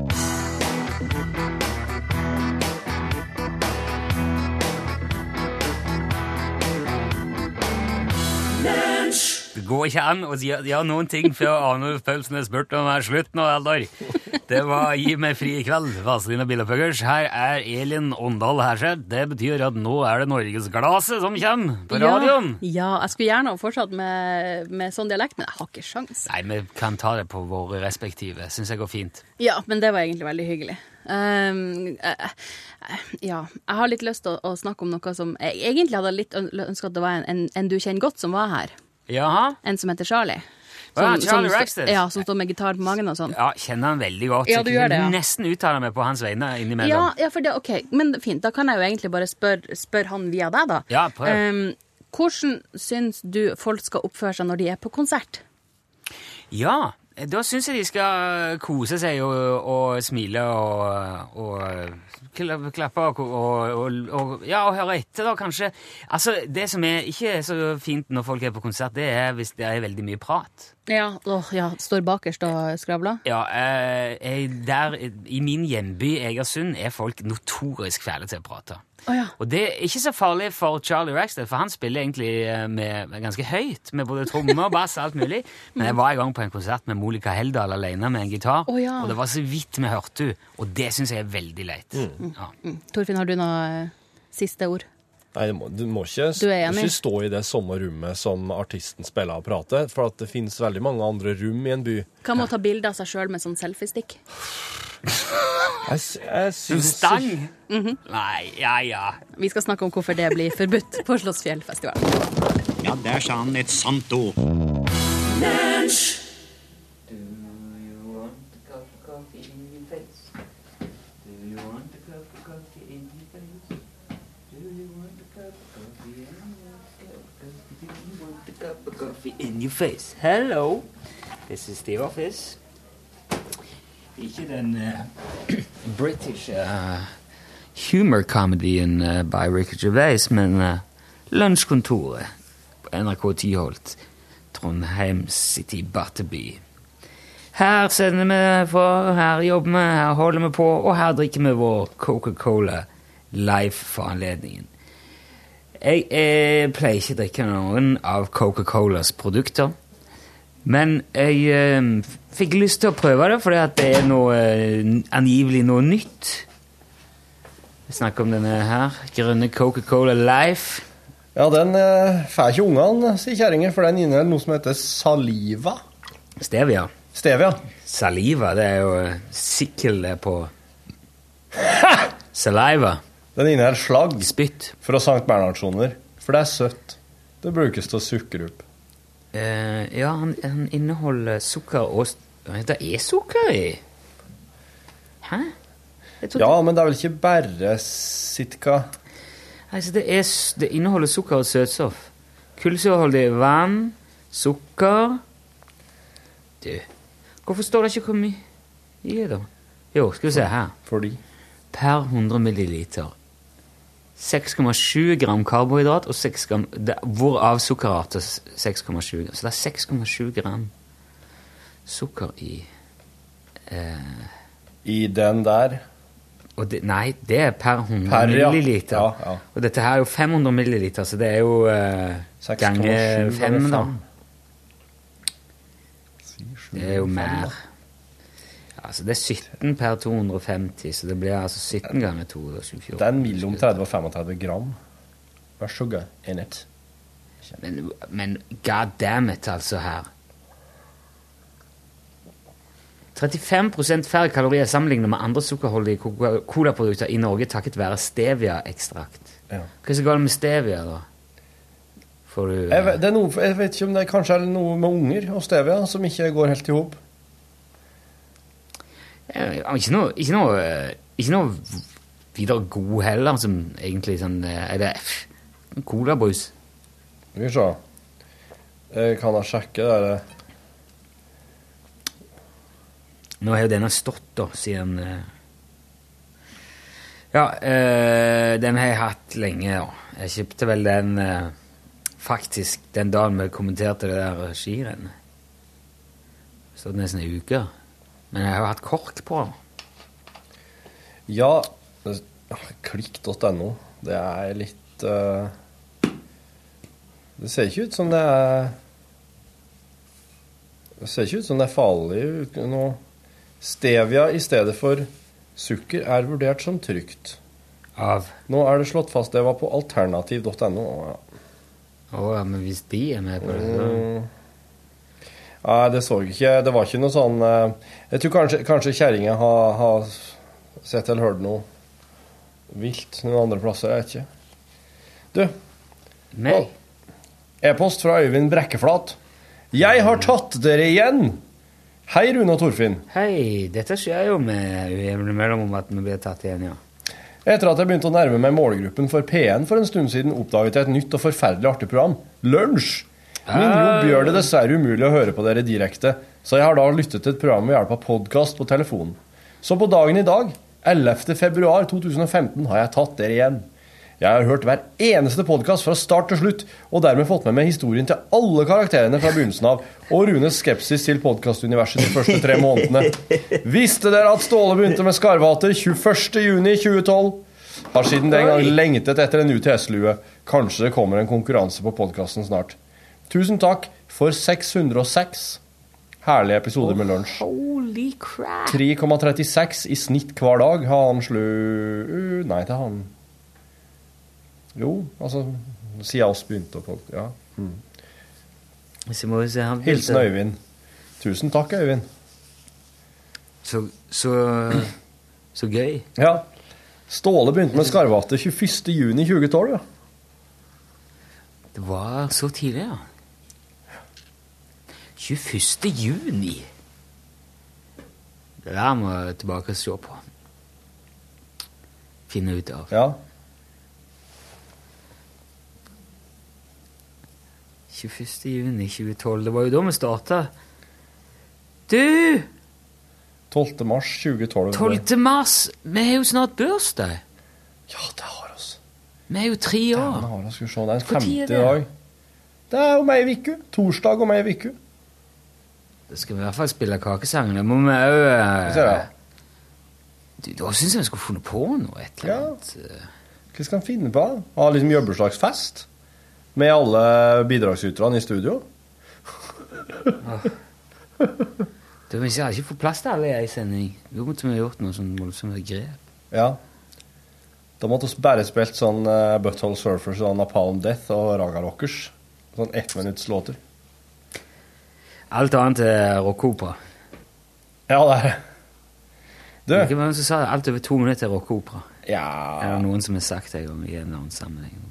B: Det går ikke an å gjøre ja noen ting før Arnulf Paulsen er spurt om det er slutt nå, Eldar. Det var Gi meg fri i kveld, Vazelina Billepuggers. Her er Elin Åndal Herseth. Det betyr at nå er det Norgesglasset som kommer på radioen.
E: Ja, ja, jeg skulle gjerne fortsatt med, med sånn dialekt, men jeg har ikke sjans.
B: Nei, vi kan ta det på våre respektive. Syns jeg går fint.
E: Ja, men det var egentlig veldig hyggelig. Um, uh, ja, jeg har litt lyst til å, å snakke om noe som Jeg egentlig hadde litt ønska at det var en, en, en du kjenner godt, som var her.
B: Jaha?
E: En som heter Charlie.
B: Som, ja, Charlie Rackstead.
E: Ja, som står med gitar på magen og sånn.
B: Ja, kjenner han veldig godt.
E: Ja, du gjør det, ja.
B: nesten uttale meg på hans vegne
E: Ja,
B: innimellom.
E: ja, for det, ok, men fint. Da kan jeg jo egentlig bare spørre spør han via deg, da.
B: Ja, prøv.
E: Um, hvordan syns du folk skal oppføre seg når de er på konsert?
B: Ja, da syns jeg de skal kose seg og, og smile og, og klappe og, og, Ja, og høre etter, da, kanskje. Altså, Det som er ikke er så fint når folk er på konsert, det er hvis det er veldig mye prat.
E: Ja, åh, ja står bakerst og skravler?
B: Ja, eh, der, I min hjemby Egersund er folk notorisk fæle til å prate.
E: Oh, ja.
B: Og det er ikke så farlig for Charlie Rackstead, for han spiller egentlig eh, med, med ganske høyt, med både trommer, bass og alt mulig. Men jeg var en gang på en konsert med Monica Heldal alene med en gitar,
E: oh, ja.
B: og det var så vidt vi hørte henne, og det syns jeg er veldig leit. Ja.
E: Mm. Torfinn, har du noe eh, siste ord?
C: Nei, du må, du må ikke,
E: Du er enig?
C: ikke stå i det samme rommet som artisten spiller og prater, for at det finnes veldig mange andre rom i en by.
E: Hva med å ta bilde av seg sjøl med sånn selfiestikk?
C: Jeg, jeg syns
B: stang?
E: Mhm.
B: Nei, ja, ja.
E: Vi skal snakke om hvorfor det blir forbudt på Slottsfjellfestivalen.
F: Ja, der sa han et sant ord.
B: In your face. Hello. This is the office. Ikke den uh, British uh, humor-comedyen uh, by Ricky Gervais, men uh, Lunsjkontoret på NRK Tyholt, Trondheim City Butterby. Her sender vi for, her jobber vi, her holder vi på, og her drikker vi vår Coca-Cola live for anledningen. Jeg, jeg pleier ikke å drikke noen av Coca-Colas produkter. Men jeg eh, fikk lyst til å prøve det, fordi det er noe, eh, angivelig noe nytt. Vi snakker om denne her. Grønne Coca-Cola Life.
C: Ja, den eh, får ikke ungene, sier kjerringa, for den inneholder noe som heter saliva.
B: Stevia.
C: Stevia.
B: Saliva, det er jo eh, sikkel på Saliva.
C: Den inneholder slagg
B: Spytt.
C: fra Sankt Bernhardssoner, for det er søtt. Det brukes til å sukre opp.
B: Eh, ja, han, han inneholder sukker og Det er sukker i! Hæ?
C: Ja, men det er vel ikke bare sitka
B: Altså, det, er, det inneholder sukker og søtstoff. Kullsyreholdig vann, sukker Du, hvorfor står det ikke hvor mye i det, da? Jo, skal vi se her.
C: fordi
B: Per 100 milliliter. 6,7 gram karbohydrat og 6 gram det, Hvorav sukkerarter 6,7 gram. Så det er 6,7 gram sukker i eh,
C: I den der
B: og det, Nei, det er per 100
C: Per, ja.
B: milliliter.
C: Ja, ja.
B: Og dette her er jo 500 milliliter, så det er jo eh,
C: 6,
B: ganger fem,
C: ganger
B: da.
C: fem.
B: Det er jo mer. Altså, det er 17 per 250, så det blir altså 17 ganger 224.
C: Det er en mellom 30 og 35 gram. Vær så god, in it.
B: Men, men god damn it, altså, her. 35 færre kalorier sammenlignet med andre sukkerholdige colaprodukter i Norge takket være stevia-ekstrakt.
C: Ja.
B: Hva er så galt med stevia, da? Du
C: Jeg vet, det er noe, jeg vet ikke om det er, kanskje er noe med unger og stevia som ikke går helt i hop.
B: Ikke noe, ikke noe eh, Ikke noe videre god heller, som egentlig sånn eh, Er det colabrus?
C: Skal vi se. Jeg kan da sjekke det der.
B: Nå har jo denne stått, da, siden eh, Ja, øh, den har jeg hatt lenge, ja. Jeg kjøpte vel den øh, faktisk den dagen vi kommenterte det der skirennet. Stått nesten ei uke. Men jeg har jo hatt kork på.
C: Ja, klikk.no. Det er litt uh, Det ser ikke ut som det er Det ser ikke ut som det er farlig nå. Stevia i stedet for sukker er vurdert som trygt.
B: Av
C: Nå er det slått fast det var på alternativ.no. Ja.
B: Oh, ja, men hvis de er med på det, så
C: Mm. Nei, det så jeg ikke. Det var ikke noe sånn eh, Jeg tror kanskje, kanskje kjerringa har, har sett eller hørt noe vilt noen andre plasser. Jeg vet ikke. Du,
B: Nei.
C: e-post fra Øyvind Brekkeflat. Jeg har tatt dere igjen! Hei, Rune og Torfinn.
B: Hei, dette skjer jo med ujevne mellomrom at vi blir tatt igjen, ja.
C: Etter at jeg begynte å nærme meg målgruppen for P1 for en stund siden, oppdaget jeg et nytt og forferdelig artig program. Lunsj! Min jobb gjør det dessverre umulig å høre på dere direkte, så jeg har da lyttet til et program ved hjelp av podkast på telefonen. Så på dagen i dag, 11. februar 2015, har jeg tatt dere igjen. Jeg har hørt hver eneste podkast fra start til slutt, og dermed fått med meg historien til alle karakterene fra begynnelsen av, og Runes skepsis til podkastuniverset de første tre månedene. Visste dere at Ståle begynte med Skarvater 21.6.2012? Har siden den gang lengtet etter en UTS-lue. Kanskje det kommer en konkurranse på podkasten snart. Tusen takk for 606 herlige episoder med lunsj.
B: Holy crap!
C: 3,36 i snitt hver dag har han slu... Nei, det har han Jo, altså Siden oss begynte å Ja.
B: Han
C: Hilsen Øyvind. Tusen takk, Øyvind.
B: Så, så, så gøy.
C: Ja. Ståle begynte med Skarvate 21.6.2012, ja.
B: Det var så tidlig, ja. 21. juni. Det der må jeg tilbake og se på. Finne ut av.
C: ja.
B: 21. juni 2012. Det var jo da vi starta. Du!
C: 12. mars 2012.
B: 12. mars! Vi har jo snart bursdag.
C: Ja, det har oss.
B: Vi er jo tre år.
C: det har oss. Skal vi se, det er
B: Hvor tid
C: 50
B: er
C: i dag. Det er om ei uke. Torsdag om ei uke.
B: Da skal vi i hvert fall spille kakesangen. Da må vi òg
C: jeg.
B: Du, Da syns jeg vi skulle funnet på noe. Et eller annet. Ja.
C: Hva skal vi finne på? Ha liksom jobbeslagsfest? Med alle bidragsyterne i studio?
B: Du, Hvis jeg ikke fått plass til alle i ei sending, da måtte vi ha gjort noe sånn voldsomt grep.
C: Ja. Da måtte vi bare spilt sånn uh, Butthole Surfers og Napalm Death og Raga Rockers. Sånn ettminuttslåter.
B: Alt annet er rockeopera.
C: Ja, det er det. Du,
B: Hvem var som sa det? alt over to minutter er rockopera? Er
C: ja
B: det noen som har sagt det i en eller annen sammenheng?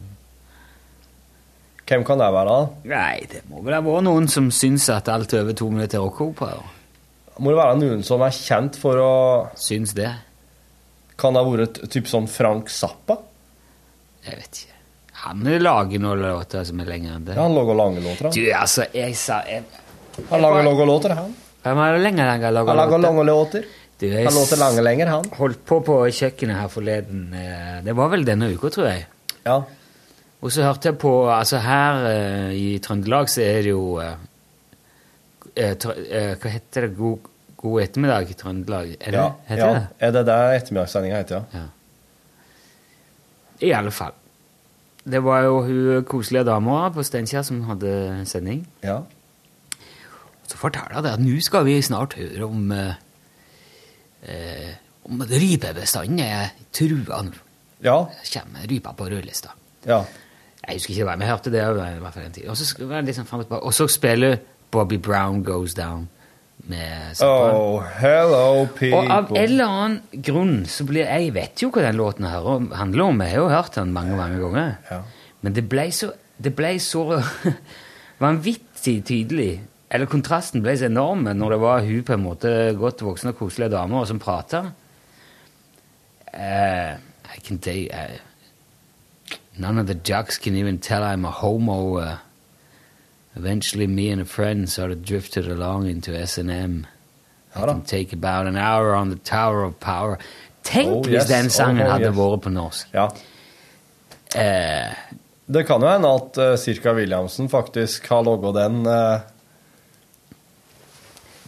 C: Hvem kan det være, da?
B: Nei, det må vel ha vært noen som syns at alt over to minutter er rockeopera.
C: Må det være noen som er kjent for å
B: Syns det.
C: Kan det ha vært typ sånn Frank Zappa?
B: Jeg vet ikke. Han lager noen låter som er lengre enn det.
C: Ja, han lager lange låter,
B: Du, altså, jeg sa jeg,
C: Han lager lange låter, han.
B: Han var lenge, lenge lager
C: Han lager lange låter.
B: Du, jeg
C: Han låter lange lenger, han.
B: holdt på på kjøkkenet her forleden. eh, Det var vel denne uka, tror jeg.
C: Ja.
B: Og så hørte jeg på Altså her eh, i Trøndelag så er det jo eh, Hva heter det? God, god ettermiddag i Trøndelag? Er det,
C: ja.
B: heter
C: ja.
B: det?
C: Er det det ettermiddagssendinga heter, ja?
B: I alle fall. Det var jo hun koselige dama på Steinkjer som hadde sending.
C: Ja.
B: Så forteller jeg det at nå skal vi snart høre om eh, om rypebestanden er trua nå.
C: Ja.
B: Kommer rypa på rødlista.
C: ja.
B: Jeg husker ikke hva, jeg hørte det en tid. Og så, var liksom spiller Bobby Brown Goes Down med Zappa.
C: Oh, hello, people.
B: Og av en eller annen grunn så blir Jeg vet jo hva den låten her handler om. Jeg har jo hørt den mange mange ganger.
C: Ja.
B: Men det ble så, det ble så vanvittig tydelig. Eller kontrasten ble så enorm når det var hun på en måte godt voksne og koselige damer som prata. Uh, I can tell uh, None of the jocks can even tell I'm a homo. Uh, eventually, me and a friend sort of drifted along into S&M. I
C: Ja
B: can take about an hour on the Tower of Power. Tenk
C: Oh,
B: hvis
C: yes.
B: den sangen
C: Oh,
B: hadde
C: yes.
B: vært på norsk.
C: Ja.
B: Uh,
C: Det kan jo hende at uh, Cirka Williamsen faktisk har logga den eh,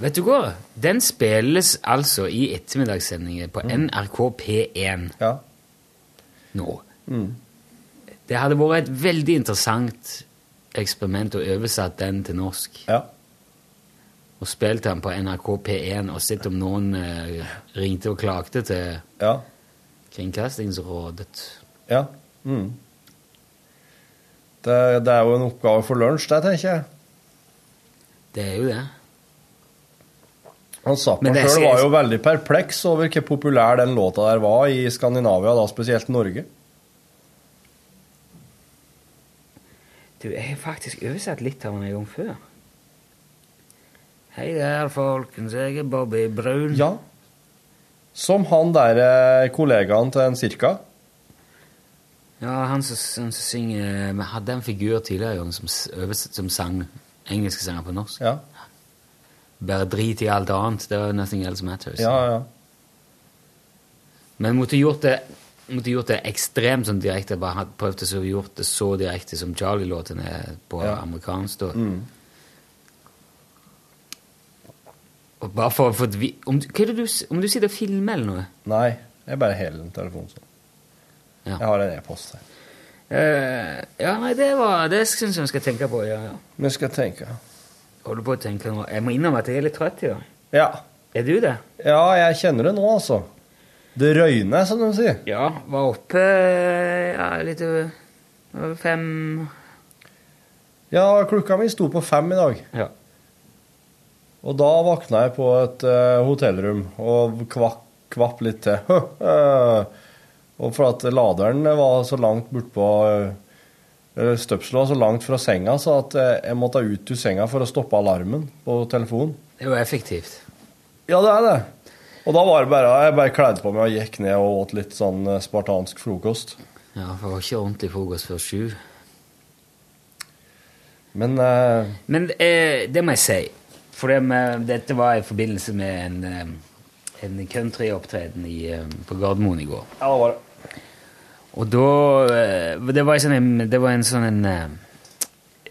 B: vet du hva? Den spilles altså i ettermiddagssendinger på
C: Mm.
B: NRK P1
C: Ja.
B: nå.
C: Mm.
B: Det hadde vært et veldig interessant eksperiment å oversette den til norsk.
C: Ja.
B: Og spilt den på NRK P1 og sett om noen eh, ringte og klagde til
C: Ja.
B: Kringkastingsrådet.
C: Ja. Mm. Det, det er jo en oppgave for lunsj, det, tenker jeg.
B: Det er jo det.
C: Han Zappa
B: Men det
C: sjøl var jo veldig perpleks over hvor populær den låta der var i Skandinavia, da spesielt Norge.
B: Du, jeg har faktisk oversatt litt av den en gang før. Hei der, folkens. Jeg er Bobby Brun.
C: Ja. Som han der eh, kollegaen til en Cirka.
B: Ja, han som, som synger Vi hadde en figur tidligere som, som sang engelske sanger på norsk.
C: Ja.
B: Bare drit i alt annet. Det var nothing else matters.
C: Ja, ja.
B: Men måtte gjort det måtte gjort det ekstremt sånn direkte. Bare hadde prøvd å gjort det så direkte som Charlie-låten er på
C: Ja.
B: amerikansk. Da.
C: Mm.
B: Og bare for få vi- om, du- om du sitter og filmer eller noe
C: Nei, jeg bare heller den telefonen sånn.
B: Ja.
C: Jeg har en e-post her.
B: Uh, ja, nei, det, var, det syns jeg vi skal tenke på. Ja, ja.
C: Vi skal tenke.
B: Holder på å tenke nå. Jeg må innrømme at jeg er litt trøtt i dag.
C: Ja.
B: Er du det?
C: ja, jeg kjenner det nå, altså. Det røyner, som de sier.
B: Ja. Var oppe ja, litt over over fem
C: Ja, klokka mi sto på fem i dag.
B: Ja.
C: Og da våkna jeg på et uh, hotellrom og kvakk, kvapp litt til. Og for at laderen var så langt bortpå uh, Støpselet var så langt fra senga, så at eh, jeg måtte ut av senga for å stoppe alarmen på telefonen.
B: Det er jo effektivt.
C: Ja, det er det. Og da var det bare Jeg bare kledde på meg og gikk ned og åt litt sånn eh, spartansk frokost.
B: Ja, for det var ikke ordentlig frokost før sju.
C: Men eh,
B: Men eh, det må jeg si. For det med, dette var i forbindelse med en, eh, en countryopptreden eh, på Gardermoen i går.
C: Ja, det var det.
B: Og da eh, Det var, en sånn, en- det var en sånn en, eh,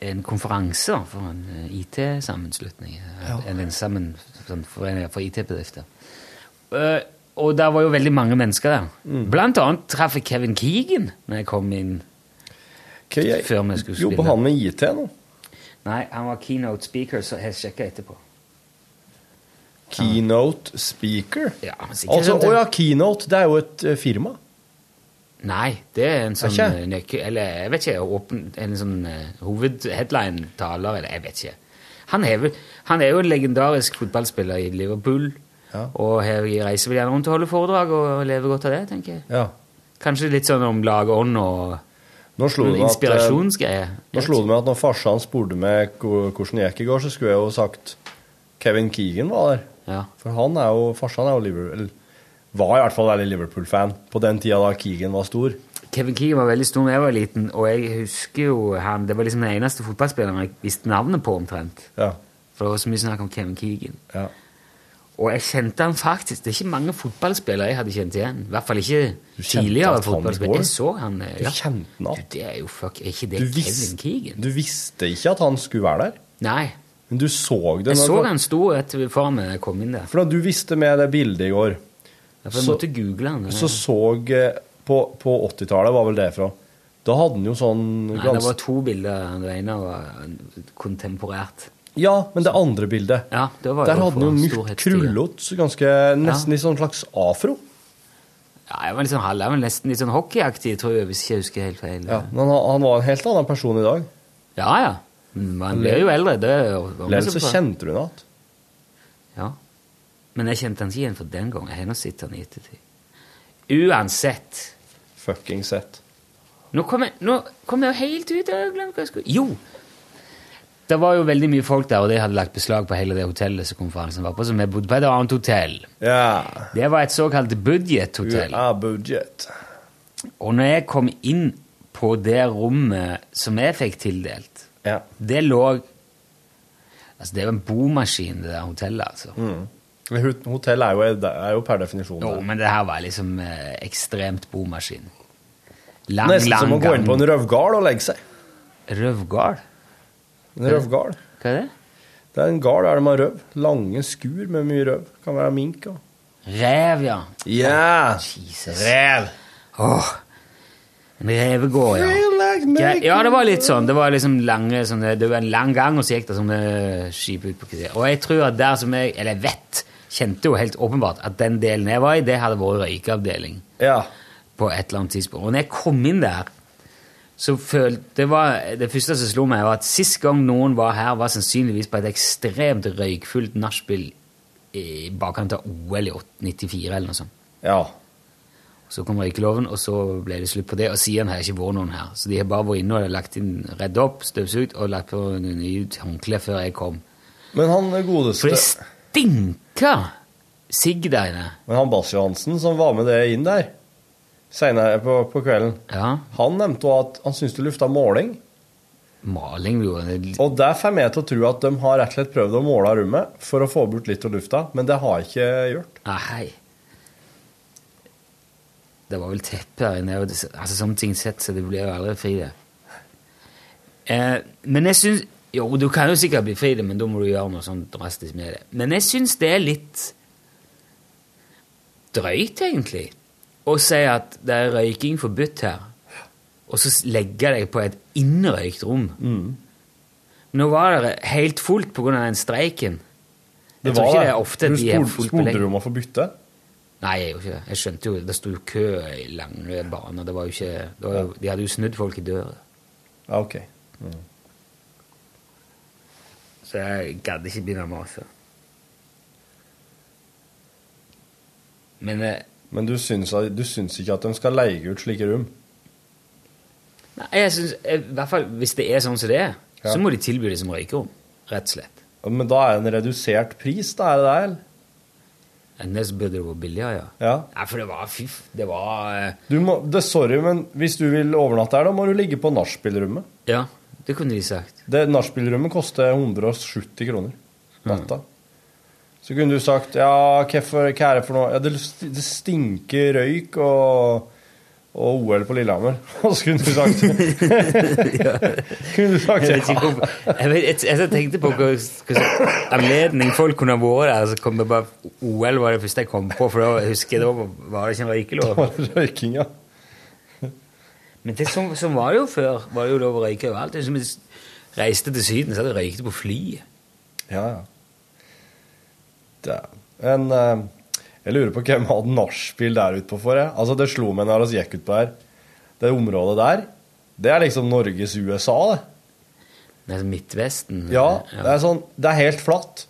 B: en konferanse for en eh, IT-sammenslutning. Ja. En, en sammen, sånn forening for IT-bedrifter. Og der var jo veldig mange mennesker der. Blant annet traff jeg Kevin Keegan når jeg kom inn.
C: Okay, jeg-
B: Før vi skulle
C: Jobber han med IT nå?
B: Nei, han var keynote speaker, så jeg sjekka etterpå.
C: Keynote speaker?
B: Ja,
C: Altså,
B: sånn
C: Å ja, Keynote, det er jo et firma.
B: Nei, det er en sånn
C: ikke?
B: eh, nøkkel... Eller jeg vet ikke, åpen, en sånn uh, hovedheadline-taler, eller jeg vet ikke. Han er, vel, han er jo en legendarisk fotballspiller i Liverpool,
C: Ja.
B: og her reiser vel gjerne rundt og holder foredrag og lever godt av det, tenker jeg.
C: Ja.
B: Kanskje litt sånn om lagånd og
C: Nå slo, det eh,
B: inspirasjonsgreie.
C: nå slo det meg at når farsan spurte meg hvordan det gikk i går, så skulle jeg jo sagt Kevin Keegan var der.
B: Ja.
C: For han er jo, farsan er jo Liverpool, var i hvert fall veldig Liverpool-fan på den tida da Keegan var stor.
B: Kevin Keegan var veldig stor da jeg var liten, og jeg husker jo han Det var liksom den eneste fotballspilleren jeg visste navnet på, omtrent.
C: Ja.
B: For det var så mye snakk om Kevin Keegan.
C: ja.
B: Og jeg kjente han faktisk Det er ikke mange fotballspillere jeg hadde kjent igjen. I hvert fall ikke tidligere fotballspillere. Jeg så han. Ja.
C: Du kjente han
B: Du, det er jo fuck Er ikke det
C: du,
B: Kevin Keegan?
C: du visste ikke at han skulle være der,
B: Nei.
C: men du så det.
B: Jeg så han sto foran meg da jeg kom inn der.
C: For da du visste med det bildet i går,
B: Ja, For jeg
C: Så-
B: måtte google han.
C: så så eh, På, på 80-tallet var vel det fra. Da hadde han jo sånn
B: Nei, det var to bilder. Det ene var kontemporært.
C: Ja, men det andre bildet
B: Ja, det var
C: Der hadde han jo mykt, krullete, ganske nesten i sånn slags afro.
B: Ja, jeg var litt sånn halv, nesten litt sånn hockeyaktig, tror jeg, hvis jeg ikke husker helt feil.
C: Ja, men han, han var en helt annen person i dag.
B: ja. ja. Men Man blir jo eldre. Det
C: Lell så kjente du ham igjen.
B: Ja. Men jeg kjente han ikke igjen for den gang. Jeg har nå sett han i ettertid. Uansett.
C: Fucking sett.
B: Nå kom jeg, nå kom jeg helt ut. Jeg glemte hva jeg skulle Jo! Det var jo veldig mye folk der, og de hadde lagt beslag på hele det hotellet som konferansen var på, så vi bodde på et annet hotell.
C: Ja.
B: Det var et såkalt budget-hotell.
C: Ja, budget.
B: Og når jeg kom inn på det rommet som jeg fikk tildelt,
C: Ja.
B: det lå Altså, det er jo en bomaskin, det der hotellet, altså.
C: Hot- Hotell er jo, er jo per definisjon
B: Jo, men det her var liksom eh, ekstremt bomaskin. Lang,
C: Nesten som å
B: lang
C: gå inn på en røvgard og legge seg.
B: Røvgard?
C: En røvgard.
B: Hva er det?
C: Det er en gard der de har røv. Lange skur med mye røv. Kan være mink og
B: Rev, ja.
C: Ja!
B: Jesus. Rev. Oh. En revegård, ja. ja. Ja, det var litt sånn. Det var liksom lange, sånne, det var en lang gang, og så gikk det sånne skip ut på kvarter. Og jeg tror at der som jeg, eller jeg vet, kjente jo helt åpenbart at den delen jeg var i, det hadde vært røykeavdeling
C: Ja.
B: på et eller annet tidspunkt. Og når jeg kom inn der, så følte det var Det første som slo meg, var at sist gang noen var her, var sannsynligvis på et ekstremt røykfullt nachspiel i bakkant av OL i 94 eller noe sånt.
C: Ja.
B: Så kom røykeloven, og så ble det slutt på det. Og siden har det ikke vært noen her. Så de har bare vært inne og lagt inn, redd opp, støvsugd og lagt på nye håndklær før jeg kom.
C: Men han
B: For
C: godeste
B: det stinker sigg der inne.
C: Men han Bass Johansen som var med det inn der senere på, på kvelden,
B: Ja.
C: han nevnte òg at han syntes det lufta måling.
B: Maling jo det-
C: Og der får meg til å tro at de har rett og slett prøvd å måle rommet for å få bort litt av lufta, men det har jeg ikke gjort.
B: Nei. Det var vel teppe her inne. Altså, sånne ting sett, så det blir jo aldri fri, det. Eh, men jeg syns Jo, du kan jo sikkert bli fri, det, men da må du gjøre noe sånn drastisk med det. Men jeg syns det er litt drøyt, egentlig, å si at det er røyking forbudt her, og så legge deg på et innrøykt rom. Nå var det helt fullt av den streiken. Jeg tror ikke det er ofte
C: Du
B: de er fullt
C: Spolte
B: Spurte
C: du om å få bytte?
B: Nei, jeg gjorde ikke det. Jeg skjønte jo, det sto jo kø i lange baner. Det var jo ikke, det var jo, de hadde jo snudd folk i døra.
C: Ja, ok.
B: Så jeg gadd ikke begynne å mase. Men eh,
C: Men du syns, du syns ikke at de skal leie ut slike rom?
B: nei, jeg synes, i hvert fall hvis det er sånn som det er,
C: Ja.
B: så må de tilby det som røykerom. Rett og slett.
C: Men da er det en redusert pris, da er det det, eller?
B: Ellers burde det vært billigere, ja.
C: Ja.
B: Nei, for det var fiff. Det var uh...
C: Du må, det, sorry, men hvis du vil overnatte her, da må du ligge på nachspielrommet.
B: Ja, det kunne de sagt.
C: Det Nachspielrommet koster 170 kroner natta. Så kunne du sagt ja, hva er det for noe? Ja, det, det stinker røyk og, og OL på Lillehammer. Og så kunne du sagt Kunne du sagt ja.
B: jeg, vet, jeg, jeg tenkte på hva anledning folk kunne vært der. Så kom det bare OL var det første jeg kom på, for da husker jeg da var det ikke røykelov.
C: Røyking, ja.
B: Men det, som, som, var det jo før. Var det jo lov å røyke overalt. Det er hvis vi reiste til Syden, så hadde vi røykt på flyet.
C: Ja, ja. Men uh, jeg lurer på hvem hadde nachspiel der ute på for, jeg. Altså, det slo meg når vi gikk ut på her. Det området der, det er liksom Norges USA, det.
B: Det er Midtvesten.
C: Ja, det er sånn, det er helt flatt.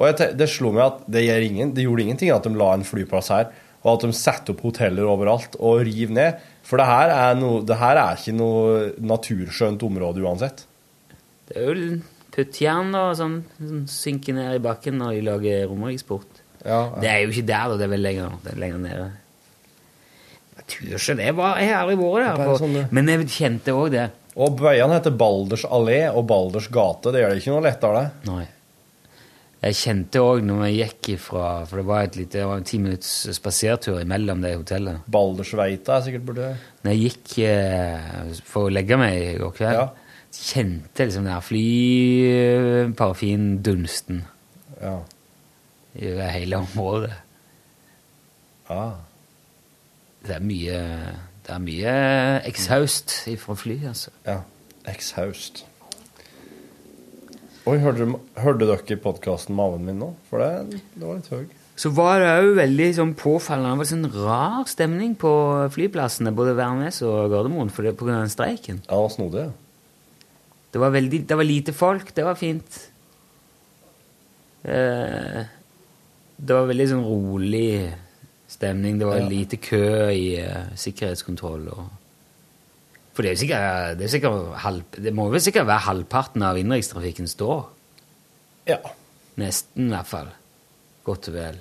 C: Og det slo meg at det, ingen, det gjorde ingenting at de la en flyplass her, og at de satte opp hoteller overalt og riv ned. For det her er, no, det her er ikke noe naturskjønt område uansett.
B: Det er jo puttjern da, som, som synker ned i bakken når de lager romeriksport.
C: Ja,
B: Det er jo ikke der, da. Det er vel lenger, det er lenger nede. Jeg tror var- Jeg har aldri vært der.
C: Sånn,
B: men jeg kjente òg det.
C: Og bøyene heter Balders allé og Balders gate. Det gjør det ikke noe lettere.
B: Nei. Jeg kjente òg når jeg gikk ifra For det var, et lite, det var en ti minutts spasertur imellom det hotellet.
C: Baldersveita er sikkert burde...
B: Når jeg gikk eh, for å legge meg i går kveld,
C: Ja.
B: kjente liksom den flyparafindunsten
C: Ja.
B: i hele området.
C: Ja.
B: Det er mye Det er mye eksaust fra fly, altså.
C: ja. Exhaust. Oi, hørte, hørte dere podkasten Maven min nå? For det, det var litt høy.
B: Så var det òg veldig sånn påfallende Det var sånn rar stemning på flyplassene, både Værnes og Gardermoen, for det, på grunn av den streiken.
C: Ja, snodig. Ja.
B: Det var, veldig, det var lite folk, det var fint. Eh, det var veldig sånn rolig stemning. Det var
C: Ja.
B: lite kø i eh, sikkerhetskontroll. Og... For det er jo sikkert, det er sikkert halv, Det må vel sikkert være halvparten av innenrikstrafikken står.
C: ja.
B: Nesten, i hvert fall. Godt og vel.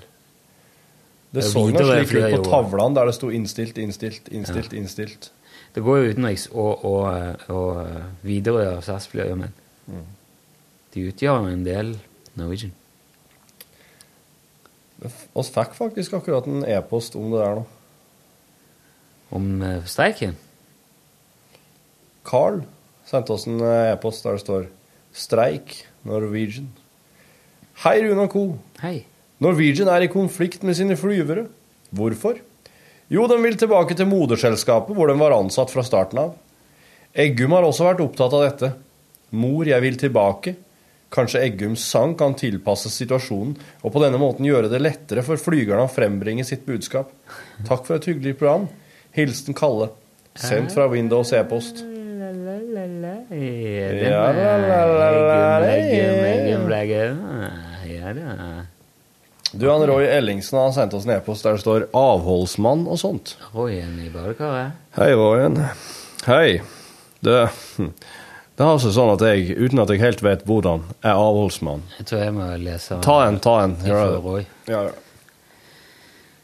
C: Det
B: Det
C: så noe slik ut på tavlene der det sto 'innstilt, innstilt, innstilt', innstilt.
B: Det går jo utenriks og, og, og Widerøe og SAS flyr, men de utgjør en del Norwegian.
C: Vi fikk faktisk akkurat en e-post om det der nå.
B: Om eh, streiken?
C: Carl sendte oss en eh, e-post der det står 'Streik Norwegian'. Hei, Rune og co.
B: Hei.
C: Norwegian er i konflikt med sine flyvere. Hvorfor? Jo, de vil tilbake til moderselskapet hvor de var ansatt fra starten av. Eggum har også vært opptatt av dette. Mor, jeg vil tilbake. Kanskje Eggums sang kan tilpasses situasjonen, og på denne måten gjøre det lettere for flygerne å frembringe sitt budskap. Takk for et hyggelig program. Hilsen Kalle. Sendt fra Windows e-post.
B: Ja,
C: la, la, la, la,
B: Ja da.
C: Du, han Roy Ellingsen har sendt oss en e-post der det står 'avholdsmann' og sånt.
B: Royen i badekaret.
C: Hei, Royen. Hei. Det, det er altså sånn at jeg, uten at jeg helt vet hvordan, er avholdsmann.
B: Jeg tror jeg må lese
C: Ta en, ta en. Gjør det. Ja, ja.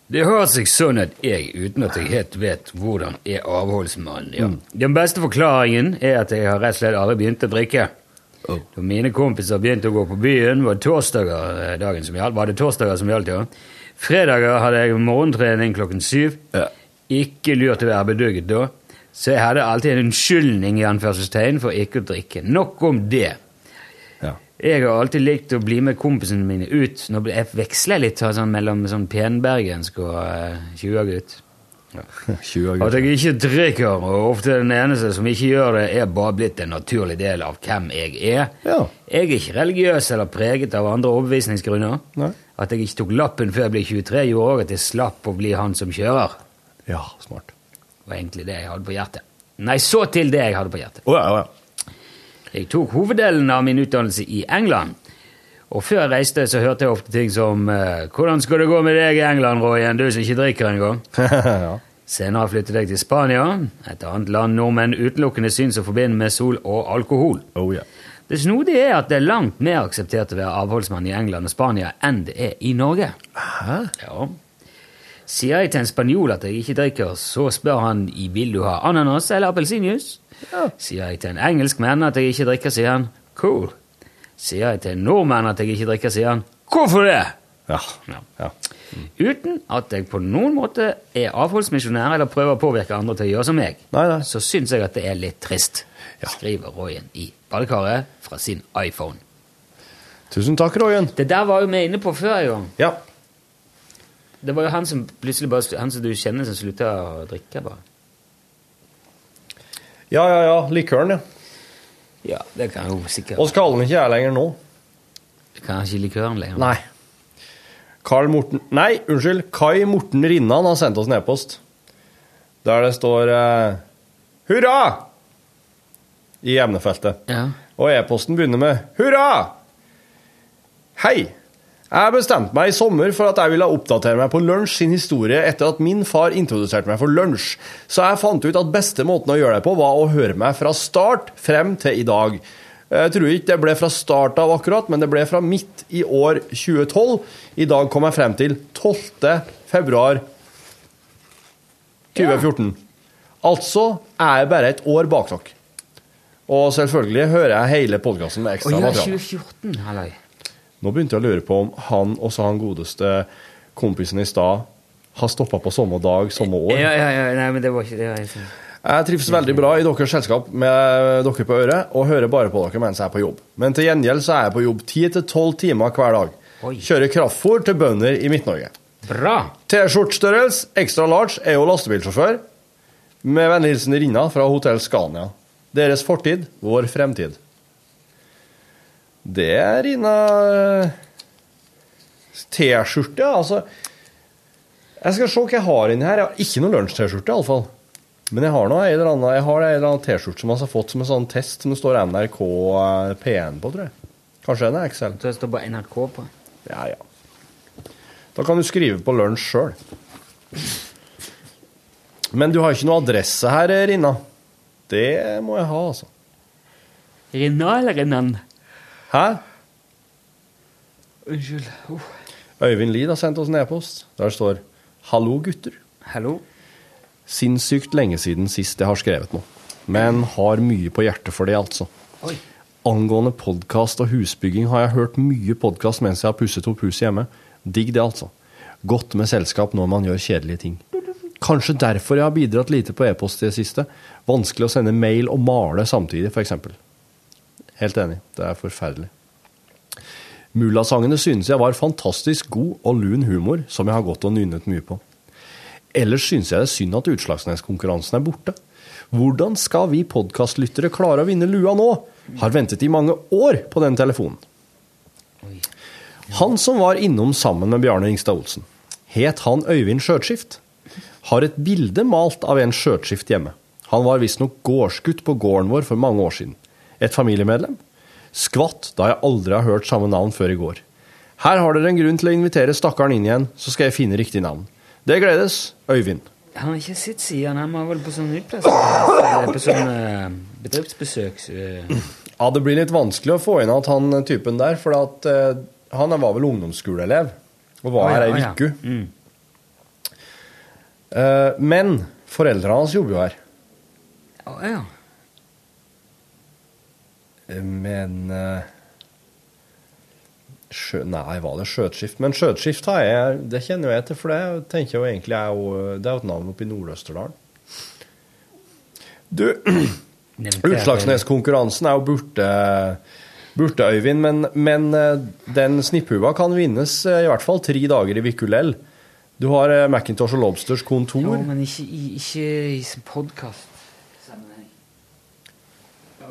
B: Det har seg sånn at jeg, uten at jeg helt vet hvordan, er avholdsmann. Ja. Den beste forklaringen er at jeg har rett og slett aldri begynt å drikke. Da mine kompiser begynte å gå på byen, var, torsdager, eh, dagen som gjaldt, var det torsdager som gjaldt, ja. Fredager hadde jeg morgentrening klokken syv.
C: Ja.
B: Ikke lurt å være bedugget da. Så jeg hadde alltid en unnskyldning i anførselstegn for ikke å drikke. Nok om det.
C: Ja.
B: Jeg har alltid likt å bli med kompisene mine ut. Nå Jeg veksler litt sånn, mellom sånn penbergensk og uh, 20-gutt.
C: 20
B: At jeg ikke drikker, og ofte den eneste som ikke gjør det, er bare blitt en naturlig del av hvem jeg er.
C: Ja.
B: Jeg er ikke religiøs eller preget av andre overbevisningsgrunner.
C: Nei.
B: At jeg ikke tok lappen før jeg ble 23, gjorde også at jeg slapp å bli han som kjører.
C: Ja, smart.
B: Det var egentlig det jeg hadde på hjertet. Nei, så til det jeg hadde på hjertet.
C: Oh, ja, ja.
B: Jeg tok hoveddelen av min utdannelse i England. Og før jeg reiste, så hørte jeg ofte ting som eh, 'Hvordan skal det gå med deg i England, Royen, du som ikke drikker engang?'
C: ja.
B: Senere flyttet jeg til Spania, et annet land nordmenn utelukkende syns å forbinde med sol og alkohol.
C: Oh, yeah.
B: Det snodige er at det er langt mer akseptert å være avholdsmann i England og Spania enn det er i Norge.
C: Hæ?
B: Ja. Sier jeg til en spanjol at jeg ikke drikker, så spør han i vil du ha ananas eller appelsinjuice. Sier jeg til en engelskmann at jeg ikke drikker, sier han cool. Sier jeg til en nordmann at jeg ikke drikker, sier han hvorfor det?
C: Ja.
B: Ja.
C: ja.
B: Uten at jeg på noen måte er avholdsmisjonær eller prøver å påvirke andre til å gjøre som meg,
C: Nei, nei.
B: så syns jeg at det er litt trist, skriver Royen i badekaret fra sin iPhone.
C: Tusen takk, Royen.
B: Det der var jo vi inne på før, jo.
C: Ja.
B: Det var jo han som plutselig bare, han som du kjenner som slutta å drikke, bare.
C: Ja, ja, ja. Likøren, ja.
B: Ja, det kan jo sikkert
C: Og skal den ikke jeg lenger nå.
B: Kan ikke likøren lenger.
C: Nei. Karl Morten Nei, unnskyld. Kai Morten Rinnan har sendt oss en e-post der det står eh, 'Hurra!' i emnefeltet.
B: Ja.
C: Og e-posten begynner med 'Hurra!' Hei! Jeg bestemte meg i sommer for at jeg ville oppdatere meg på lunsj sin historie etter at min far introduserte meg for lunsj, så jeg fant ut at beste måten å gjøre det på, var å høre meg fra start frem til i dag. Jeg tror ikke det ble fra start av akkurat, men det ble fra midt i år 2012. I dag kom jeg frem til 12. februar 2014. Altså er jeg bare et år bak dere. Og selvfølgelig hører jeg hele podkasten med ekstra
B: ja,
C: materiale.
B: 2014, halløy.
C: Nå begynte jeg å lure på om han og så han godeste kompisen i stad har stoppa på samme dag, samme år.
B: Ja, ja, ja, nei, men det var ikke det. Jeg,
C: Jeg trives veldig bra i deres selskap med dere på øret, og hører bare på dere mens jeg er på jobb. Men til gjengjeld så er jeg på jobb 10-12 timer hver dag.
B: Oi.
C: Kjører kraftfôr til bønder i Midt-Norge.
B: Bra!
C: T-skjortstørrelse, extra large, er jo lastebilsjåfør. Med vennlig hilsen Rinna fra Hotell Scania. Deres fortid, vår fremtid. Det er Rina eh, T-skjorte. Altså Jeg skal se hva jeg har inni her. Jeg har ikke noe lunsj-T-skjorte, iallfall. Men jeg har nå eller annen Jeg har en eller annen T-skjorte som jeg har fått som en sånn test som det står NRK eh, P1 på, tror jeg. Kanskje den er XL.
B: Det står bare NRK på.
C: Ja, ja. Da kan du skrive på lunsj sjøl. Men du har ikke noe adresse her, Rinna. Det må jeg ha, altså.
B: Rinna eller Rinnan?
C: Hæ?
B: Unnskyld. Uh.
C: Øyvind Lid har sendt oss en e-post. Der står 'Hallo, gutter'.
B: Hallo?
C: Sinnssykt lenge siden sist jeg har skrevet noe. Men har mye på hjertet for det, altså.
B: Oi.
C: Angående podkast og husbygging har jeg hørt mye podkast mens jeg har pusset opp huset hjemme. Digg det, altså. Godt med selskap når man gjør kjedelige ting. Kanskje derfor jeg har bidratt lite på e-post i det siste. Vanskelig å sende mail og male samtidig, f.eks. Helt enig. Det er forferdelig. Mullasangene synes jeg var fantastisk god og lun humor, som jeg har gått og nynnet mye på. Ellers synes jeg det er synd at Utslagsnes-konkurransen er borte. Hvordan skal vi podkastlyttere klare å vinne lua nå? Har ventet i mange år på den telefonen. Han som var innom sammen med Bjarne Ingstad Olsen, het han Øyvind Skjørtskift? Har et bilde malt av en skjørtskift hjemme. Han var visstnok gårdsgutt på gården vår for mange år siden. Et familiemedlem? Skvatt da jeg aldri har hørt samme navn før i går. Her har dere en grunn til å invitere stakkaren inn igjen, så skal jeg finne riktig navn. Det gledes, Øyvind.
B: Han har ikke sett siden. Han var vel på sånn utplassering. På sånn eh, bedriftsbesøk. eh.
C: Ja, det blir litt vanskelig å få inn at han typen der, for at, uh, han var vel ungdomsskoleelev og var her ei uke.
B: Mm.
C: Eh, men foreldrene hans jobber jo her.
B: Å, ja.
C: Men eh, sjø, Nei, var det skjøtskift? Men skjøtskift har jeg, det kjenner jo jeg til, for det tenker jeg jo egentlig er jo, det er jo et navn oppe i Nord-Østerdalen. Du, Utslagsneskonkurransen er jo borte, borte Øyvind, men, men eh, den snipphuva kan vinnes eh, i hvert fall tre dager i Vikulell. Du har Macintosh og Lobsters kontor.
B: Jo, men ikke, i- ikke i podkast.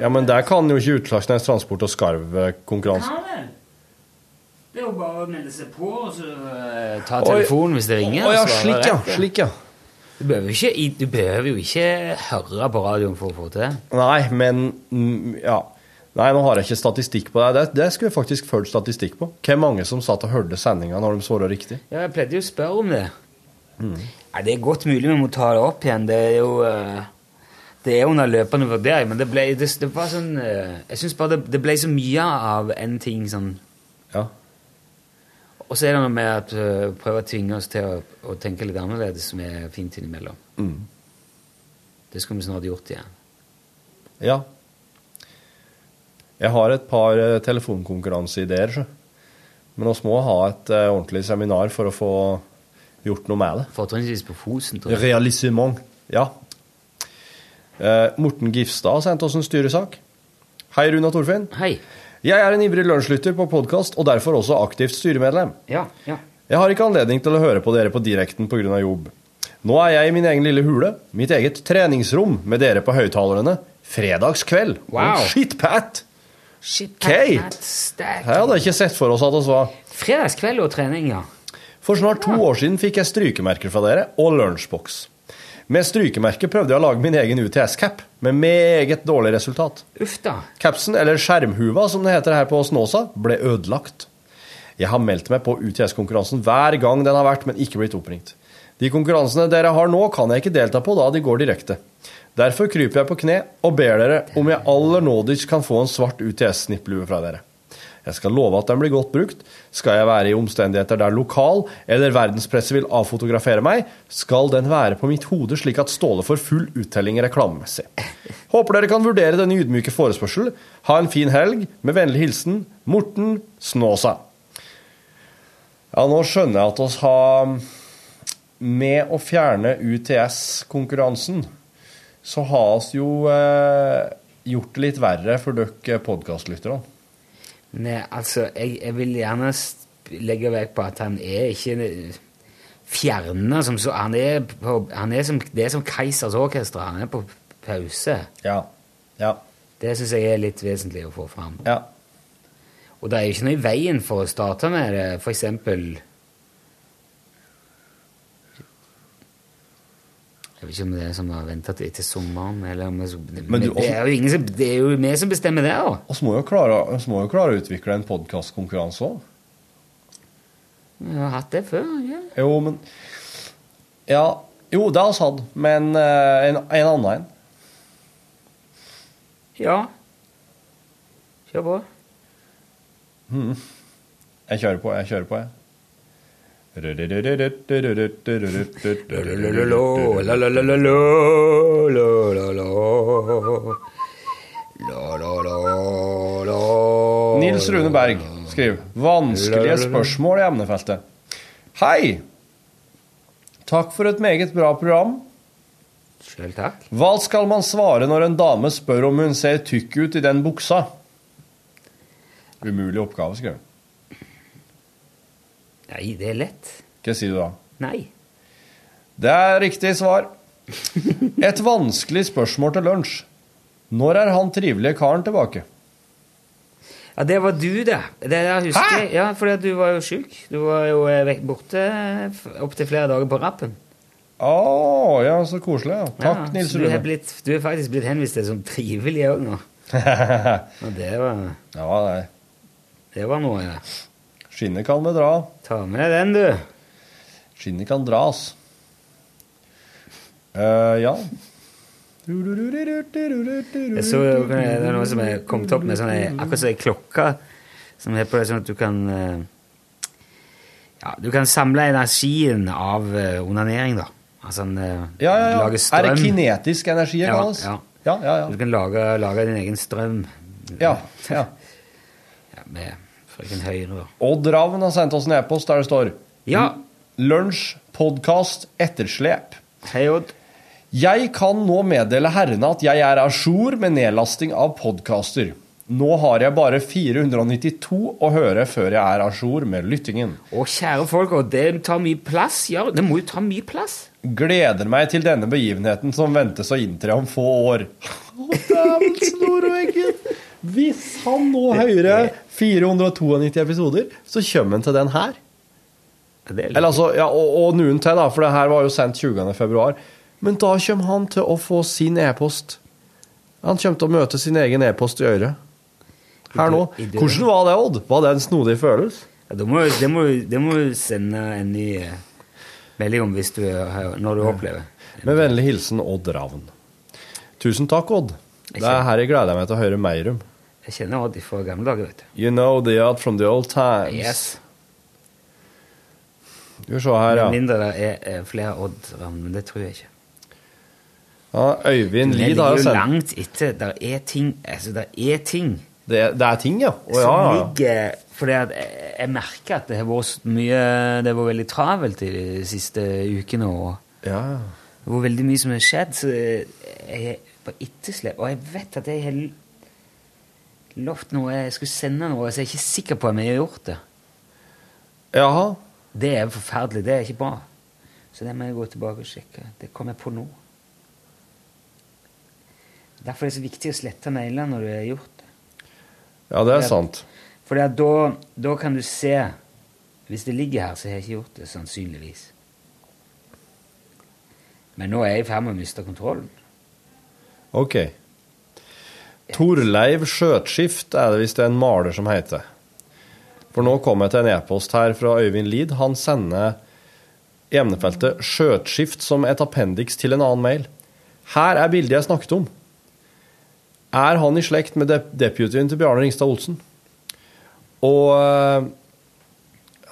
C: Ja, men der kan jo ikke Utslagsnes Transport og Skarv eh, konkurranse.
B: Det er jo bare å melde seg på og så eh, ta telefonen hvis det ringer.
C: Å ja, slik ja.
B: rett,
C: Slik ja.
B: Du behøver, ikke, i- du behøver jo ikke høre på radioen for å få til det.
C: Nei, men mm, ja. Nei, nå har jeg ikke statistikk på det. Det, det skulle jeg faktisk ført statistikk på. Hvor mange som satt og hørte sendinga når de svarte riktig?
B: Ja, jeg pleide jo å spørre om det. Nei, det er godt mulig vi må ta det opp igjen. Det er jo eh, Det er under løpende vurdering, men det ble det, det var sånn eh, Jeg syns bare det, det ble så mye av en ting sånn
C: Ja.
B: Og så er det noe med at vi prøve å tvinge oss til å, å tenke litt annerledes som er fint innimellom.
C: Mm.
B: Det skulle vi snart gjort igjen.
C: ja. Jeg har et par eh, telefonkonkurranseideer. Men vi må ha et eh, ordentlig seminar for å få gjort noe med det.
B: Fortrinnsvis på Fosen, tror jeg.
C: Realisement. Ja. Eh, Morten Gifstad har sendt oss en styresak. Hei, Runa Torfinn.
B: Hei.
C: Jeg er en ivrig lunsjlytter på podkast, og derfor også aktivt styremedlem.
B: Ja, ja.
C: Jeg har ikke anledning til å høre på dere på direkten pga. jobb. Nå er jeg i min egen lille hule, mitt eget treningsrom, med dere på høyttalerne. Fredagskveld.
B: Wow.
C: Oh, shit, Pat!
B: Shit, Pat, stack.
C: Jeg hadde ikke sett for oss at oss var
B: Fredagskveld og trening, ja.
C: For snart to år siden fikk jeg strykemerker fra dere, og lunsjboks. Med strykemerke prøvde jeg å lage min egen UTS-cap, med meget dårlig resultat.
B: Uff da.
C: Capsen, eller skjermhuva som det heter her på Snåsa, ble ødelagt. Jeg har meldt meg på UTS-konkurransen hver gang den har vært, men ikke blitt oppringt. De konkurransene dere har nå, kan jeg ikke delta på da de går direkte. Derfor kryper jeg på kne og ber dere om jeg aller nådigst kan få en svart UTS-snipplue fra dere. Jeg skal love at den blir godt brukt. Skal jeg være i omstendigheter der lokal eller verdenspresset vil avfotografere meg, skal den være på mitt hode slik at Ståle får full uttelling reklamemessig. Håper dere kan vurdere denne ydmyke forespørsel. Ha en fin helg. Med vennlig hilsen Morten Snåsa. Ja, nå skjønner jeg at oss har Med å fjerne UTS-konkurransen, så har oss jo eh, gjort det litt verre for dere podkastlytterne.
B: Nei, altså, jeg, jeg vil gjerne legge vekk på at han er ikke fjerna som så Han er, på, han er som, det er som Keisers Orkester. Han er på pause.
C: Ja. Ja.
B: Det syns jeg er litt vesentlig å få fram.
C: Ja.
B: Og det er jo ikke noe i veien for å starte med det, for Jeg vet ikke om det er som har ventet til etter sommeren, eller om det,
C: Men du,
B: det, er jo ingen som, det er jo vi som bestemmer det.
C: Vi må jo klare, må jo klare å utvikle en podkastkonkurranse òg.
B: Vi har hatt det før. ja.
C: Jo, men Ja, jo, det har vi hatt, men eh, en, en annen en.
B: Ja. Kjør på.
C: Jeg kjører på, jeg kjører på, jeg. Nils Rune Berg skriver Vanskelige spørsmål i emnefeltet. Hei! Takk for et meget bra program.
B: Sjøl takk.
C: Hva skal man svare når en dame spør om hun ser tykk ut i den buksa? Umulig oppgave, skrev hun.
B: Nei, det er lett.
C: Hva sier du da?
B: Nei.
C: Det er riktig svar. Et vanskelig spørsmål til lunsj. Når er han trivelige karen tilbake?
B: Ja, det var du, det. Det jeg husker Hæ? Ja, fordi du var jo sjuk. Du var jo eh, borte opptil flere dager på rappen.
C: Å, ja, så koselig. Ja. Takk,
B: ja,
C: Nils Rune.
B: du du er faktisk blitt henvist til som trivelig òg nå. Og det var,
C: ja, nei.
B: det var noe, ja.
C: Skinnet kan bedra.
B: Ta med den, du.
C: Skinnet kan dras. Uh, ja.
B: Jeg så det er noe som er kommet opp med sånne, akkurat som ei klokke som er på det sånn at du kan eh, Ja, du kan samle energien av eh, onanering, da. Altså en, eh,
C: Ja, ja, ja. Er det kinetisk energi det
B: Ja,
C: kalles?
B: ja.
C: ja, ja.
B: Du kan lage, lage din egen strøm
C: ja. ja.
B: ja, med.
C: Odd Ravn har sendt oss en e-post der det står
B: Ja,
C: Lunsj, podkast, etterslep.
B: hei, Odd.
C: Jeg kan nå meddele herrene at jeg er à jour med nedlasting av podkaster. Nå har jeg bare 492 å høre før jeg er à jour med lyttingen.
B: Å, kjære folk, og det tar mye plass. Ja, det må jo ta mye plass.
C: Gleder meg til denne begivenheten som ventes å inntre om få år. Å, dæven snorveggen! Hvis han nå hører 492 episoder, så kommer han til den her.
B: Er
C: Eller altså, ja, og, og noen til, da, for det her var jo sendt 20. februar. Men da kommer han til å få sin e-post. Han kommer til å møte sin egen e-post i øret. Her nå. Hvordan var det, Odd? Var det en snodig følelse?
B: Ja, det, må, du- sende en ny eh, melding om hvis du, når du opplever.
C: Med vennlig hilsen Odd Ravn. Tusen takk, Odd. Det er her jeg gleder meg til å høre mer om.
B: Jeg kjenner Odd fra gamle dager, vet du.
C: You know the art from the old times.
B: Yes.
C: Skal vi se her, ja.
B: Med mindre det er eh, flere Odd-ravn, men det tror jeg ikke.
C: ja Øyvind
B: Vi
C: Lid har
B: jo
C: jo
B: langt etter. Der er ting Altså, der er ting
C: Det, er- det er ting, ja. Å, ja, ja, Som
B: ligger For jeg, jeg merker at det har vært mye Det har vært veldig travelt i de siste ukene. og
C: ja.
B: Det har vært veldig mye som har skjedd, så jeg er på etterslep. Og jeg vet at jeg har lovt noe Jeg skulle sende noe, så jeg er ikke sikker på om jeg har gjort det.
C: Jaha.
B: Det er forferdelig. Det er ikke bra. Så det må jeg gå tilbake og sjekke. Det kom jeg på nå. Derfor er det så viktig å slette mailene når du har gjort det.
C: Ja, det er sant.
B: For da, da kan du se Hvis det ligger her, så har jeg ikke gjort det, sannsynligvis. Men nå er jeg i ferd med å miste kontrollen.
C: Ok. Torleiv Skjøtskift er det hvis det er en maler som heter. For nå kom jeg til en e-post her fra Øyvind Lid. Han sender emnefeltet 'skjøtskift' som et appendiks til en annen mail. Her er bildet jeg snakket om. Er han i slekt med dep deputyen til Bjarne Ringstad Olsen? Og eh,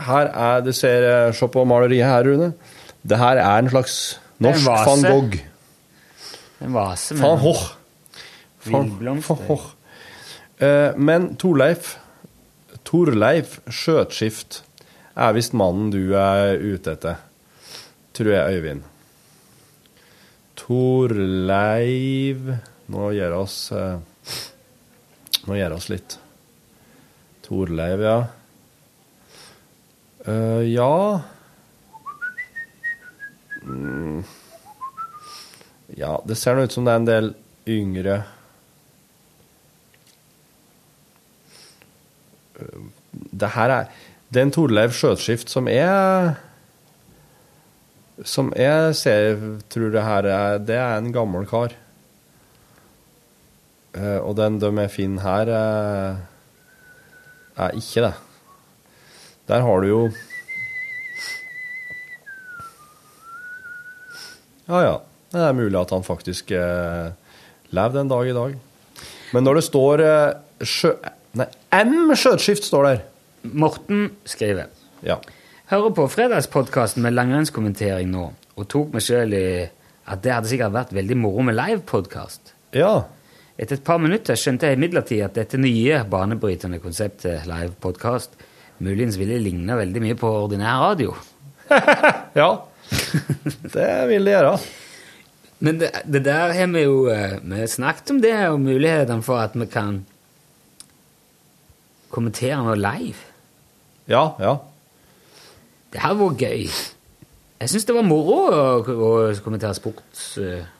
C: her er Du ser eh, Se på maleriet her, Rune. Det her er en slags norsk van Gogh.
B: En vase
C: Van Gogh. Van Eh, Men Torleif Torleif Skjøtskift er visst mannen du er ute etter. Tror jeg, Øyvind. Torleiv Nå gjør oss uh, Nå gjør oss litt. Torleiv, ja. Uh, ja mm. Ja, det ser nå ut som det er en del yngre Det her er Det er en Torleiv Skjøtskift som er Som jeg ser Tror det her er Det er en gammel kar. Eh, og den de jeg finner her, er, er ikke det. Der har du jo Ja, ja. Det er mulig at han faktisk eh, levde en dag i dag. Men når det står eh, sjø... Nei, M skjøtskift står der.
B: Morten skriver
C: Ja.
B: Hører på fredagspodkasten med langrennskommentering nå, og tok meg sjøl i at det hadde sikkert vært veldig moro med livepodkast.
C: Ja.
B: Etter et par minutter skjønte jeg imidlertid at dette nye, banebrytende konseptet livepodkast muligens ville ligne veldig mye på ordinær radio.
C: Ja. Det vil det gjøre.
B: Men det, det der har vi jo eh, Vi snakket om det, og mulighetene for at vi kan kommentere noe live.
C: Ja, ja.
B: Det her var gøy. Jeg syns det var moro å, å kommentere sportsevenement.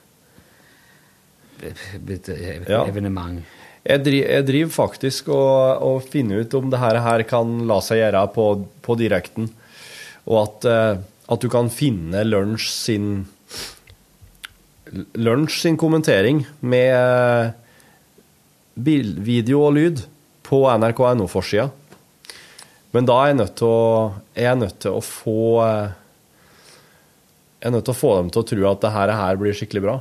B: eh, evenement.
C: Jeg, dri, jeg driver faktisk og, og finner ut om det her, kan la seg gjøre på, på direkten. Og at, eh, at du kan finne Lunsj sin Lunsj sin kommentering med eh, bil, video og lyd på nrk.no-forsida. Men da er jeg nødt til å, jeg nødt til å få eh, Jeg er nødt til å få dem til å tro at det her, her blir skikkelig bra.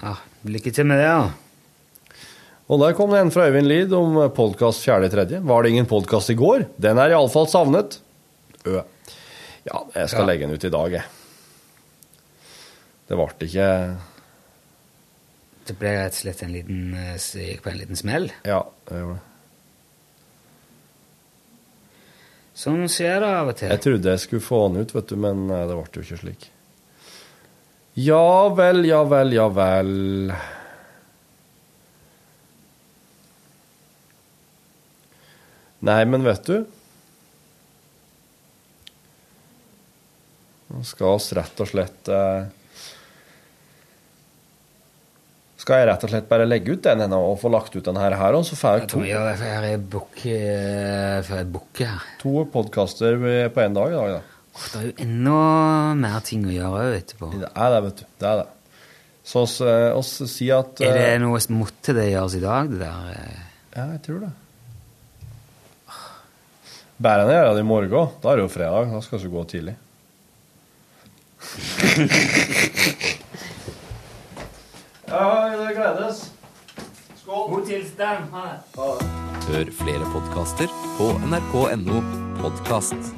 B: Ja, lykke til med det, da.
C: Og der kom det en fra Øyvind Lid om podkast 4.3. Var det ingen podkast i går? Den er iallfall savnet. Ø. Ja, jeg skal
B: Ja.
C: legge den ut i dag, jeg. Det ble ikke
B: Det ble rett og slett en liten eh, gikk på en liten smell.
C: Ja, det gjorde det.
B: Sånn skjer det av og til.
C: Jeg trodde jeg skulle få han ut, vet du, men eh, det ble jo ikke slik. Ja vel, ja vel, ja vel. Nei, men vet du Nå skal oss rett og slett eh, Skal jeg rett og slett bare legge ut den ennå og få lagt ut den her, her og så får jeg
B: Jeg
C: to,
B: jeg her er bukke eh, her.
C: to podkaster på én dag i dag, da.
B: Oh, Det er jo enda mer ting å gjøre òg etterpå.
C: Det er det, vet du. Det er det. Så oss, si oss sier at
B: Er det
C: noe
B: noe måtte det gjøres i dag, det der? eh?
C: Ja, jeg tror det. Enn å gjøre det i morgen. Da er det jo fredag. Da skal vi gå tidlig. ja, det gledes. Skål.
B: God tilstand. Ha det.
G: Hør flere podkaster på nrk.no podkast.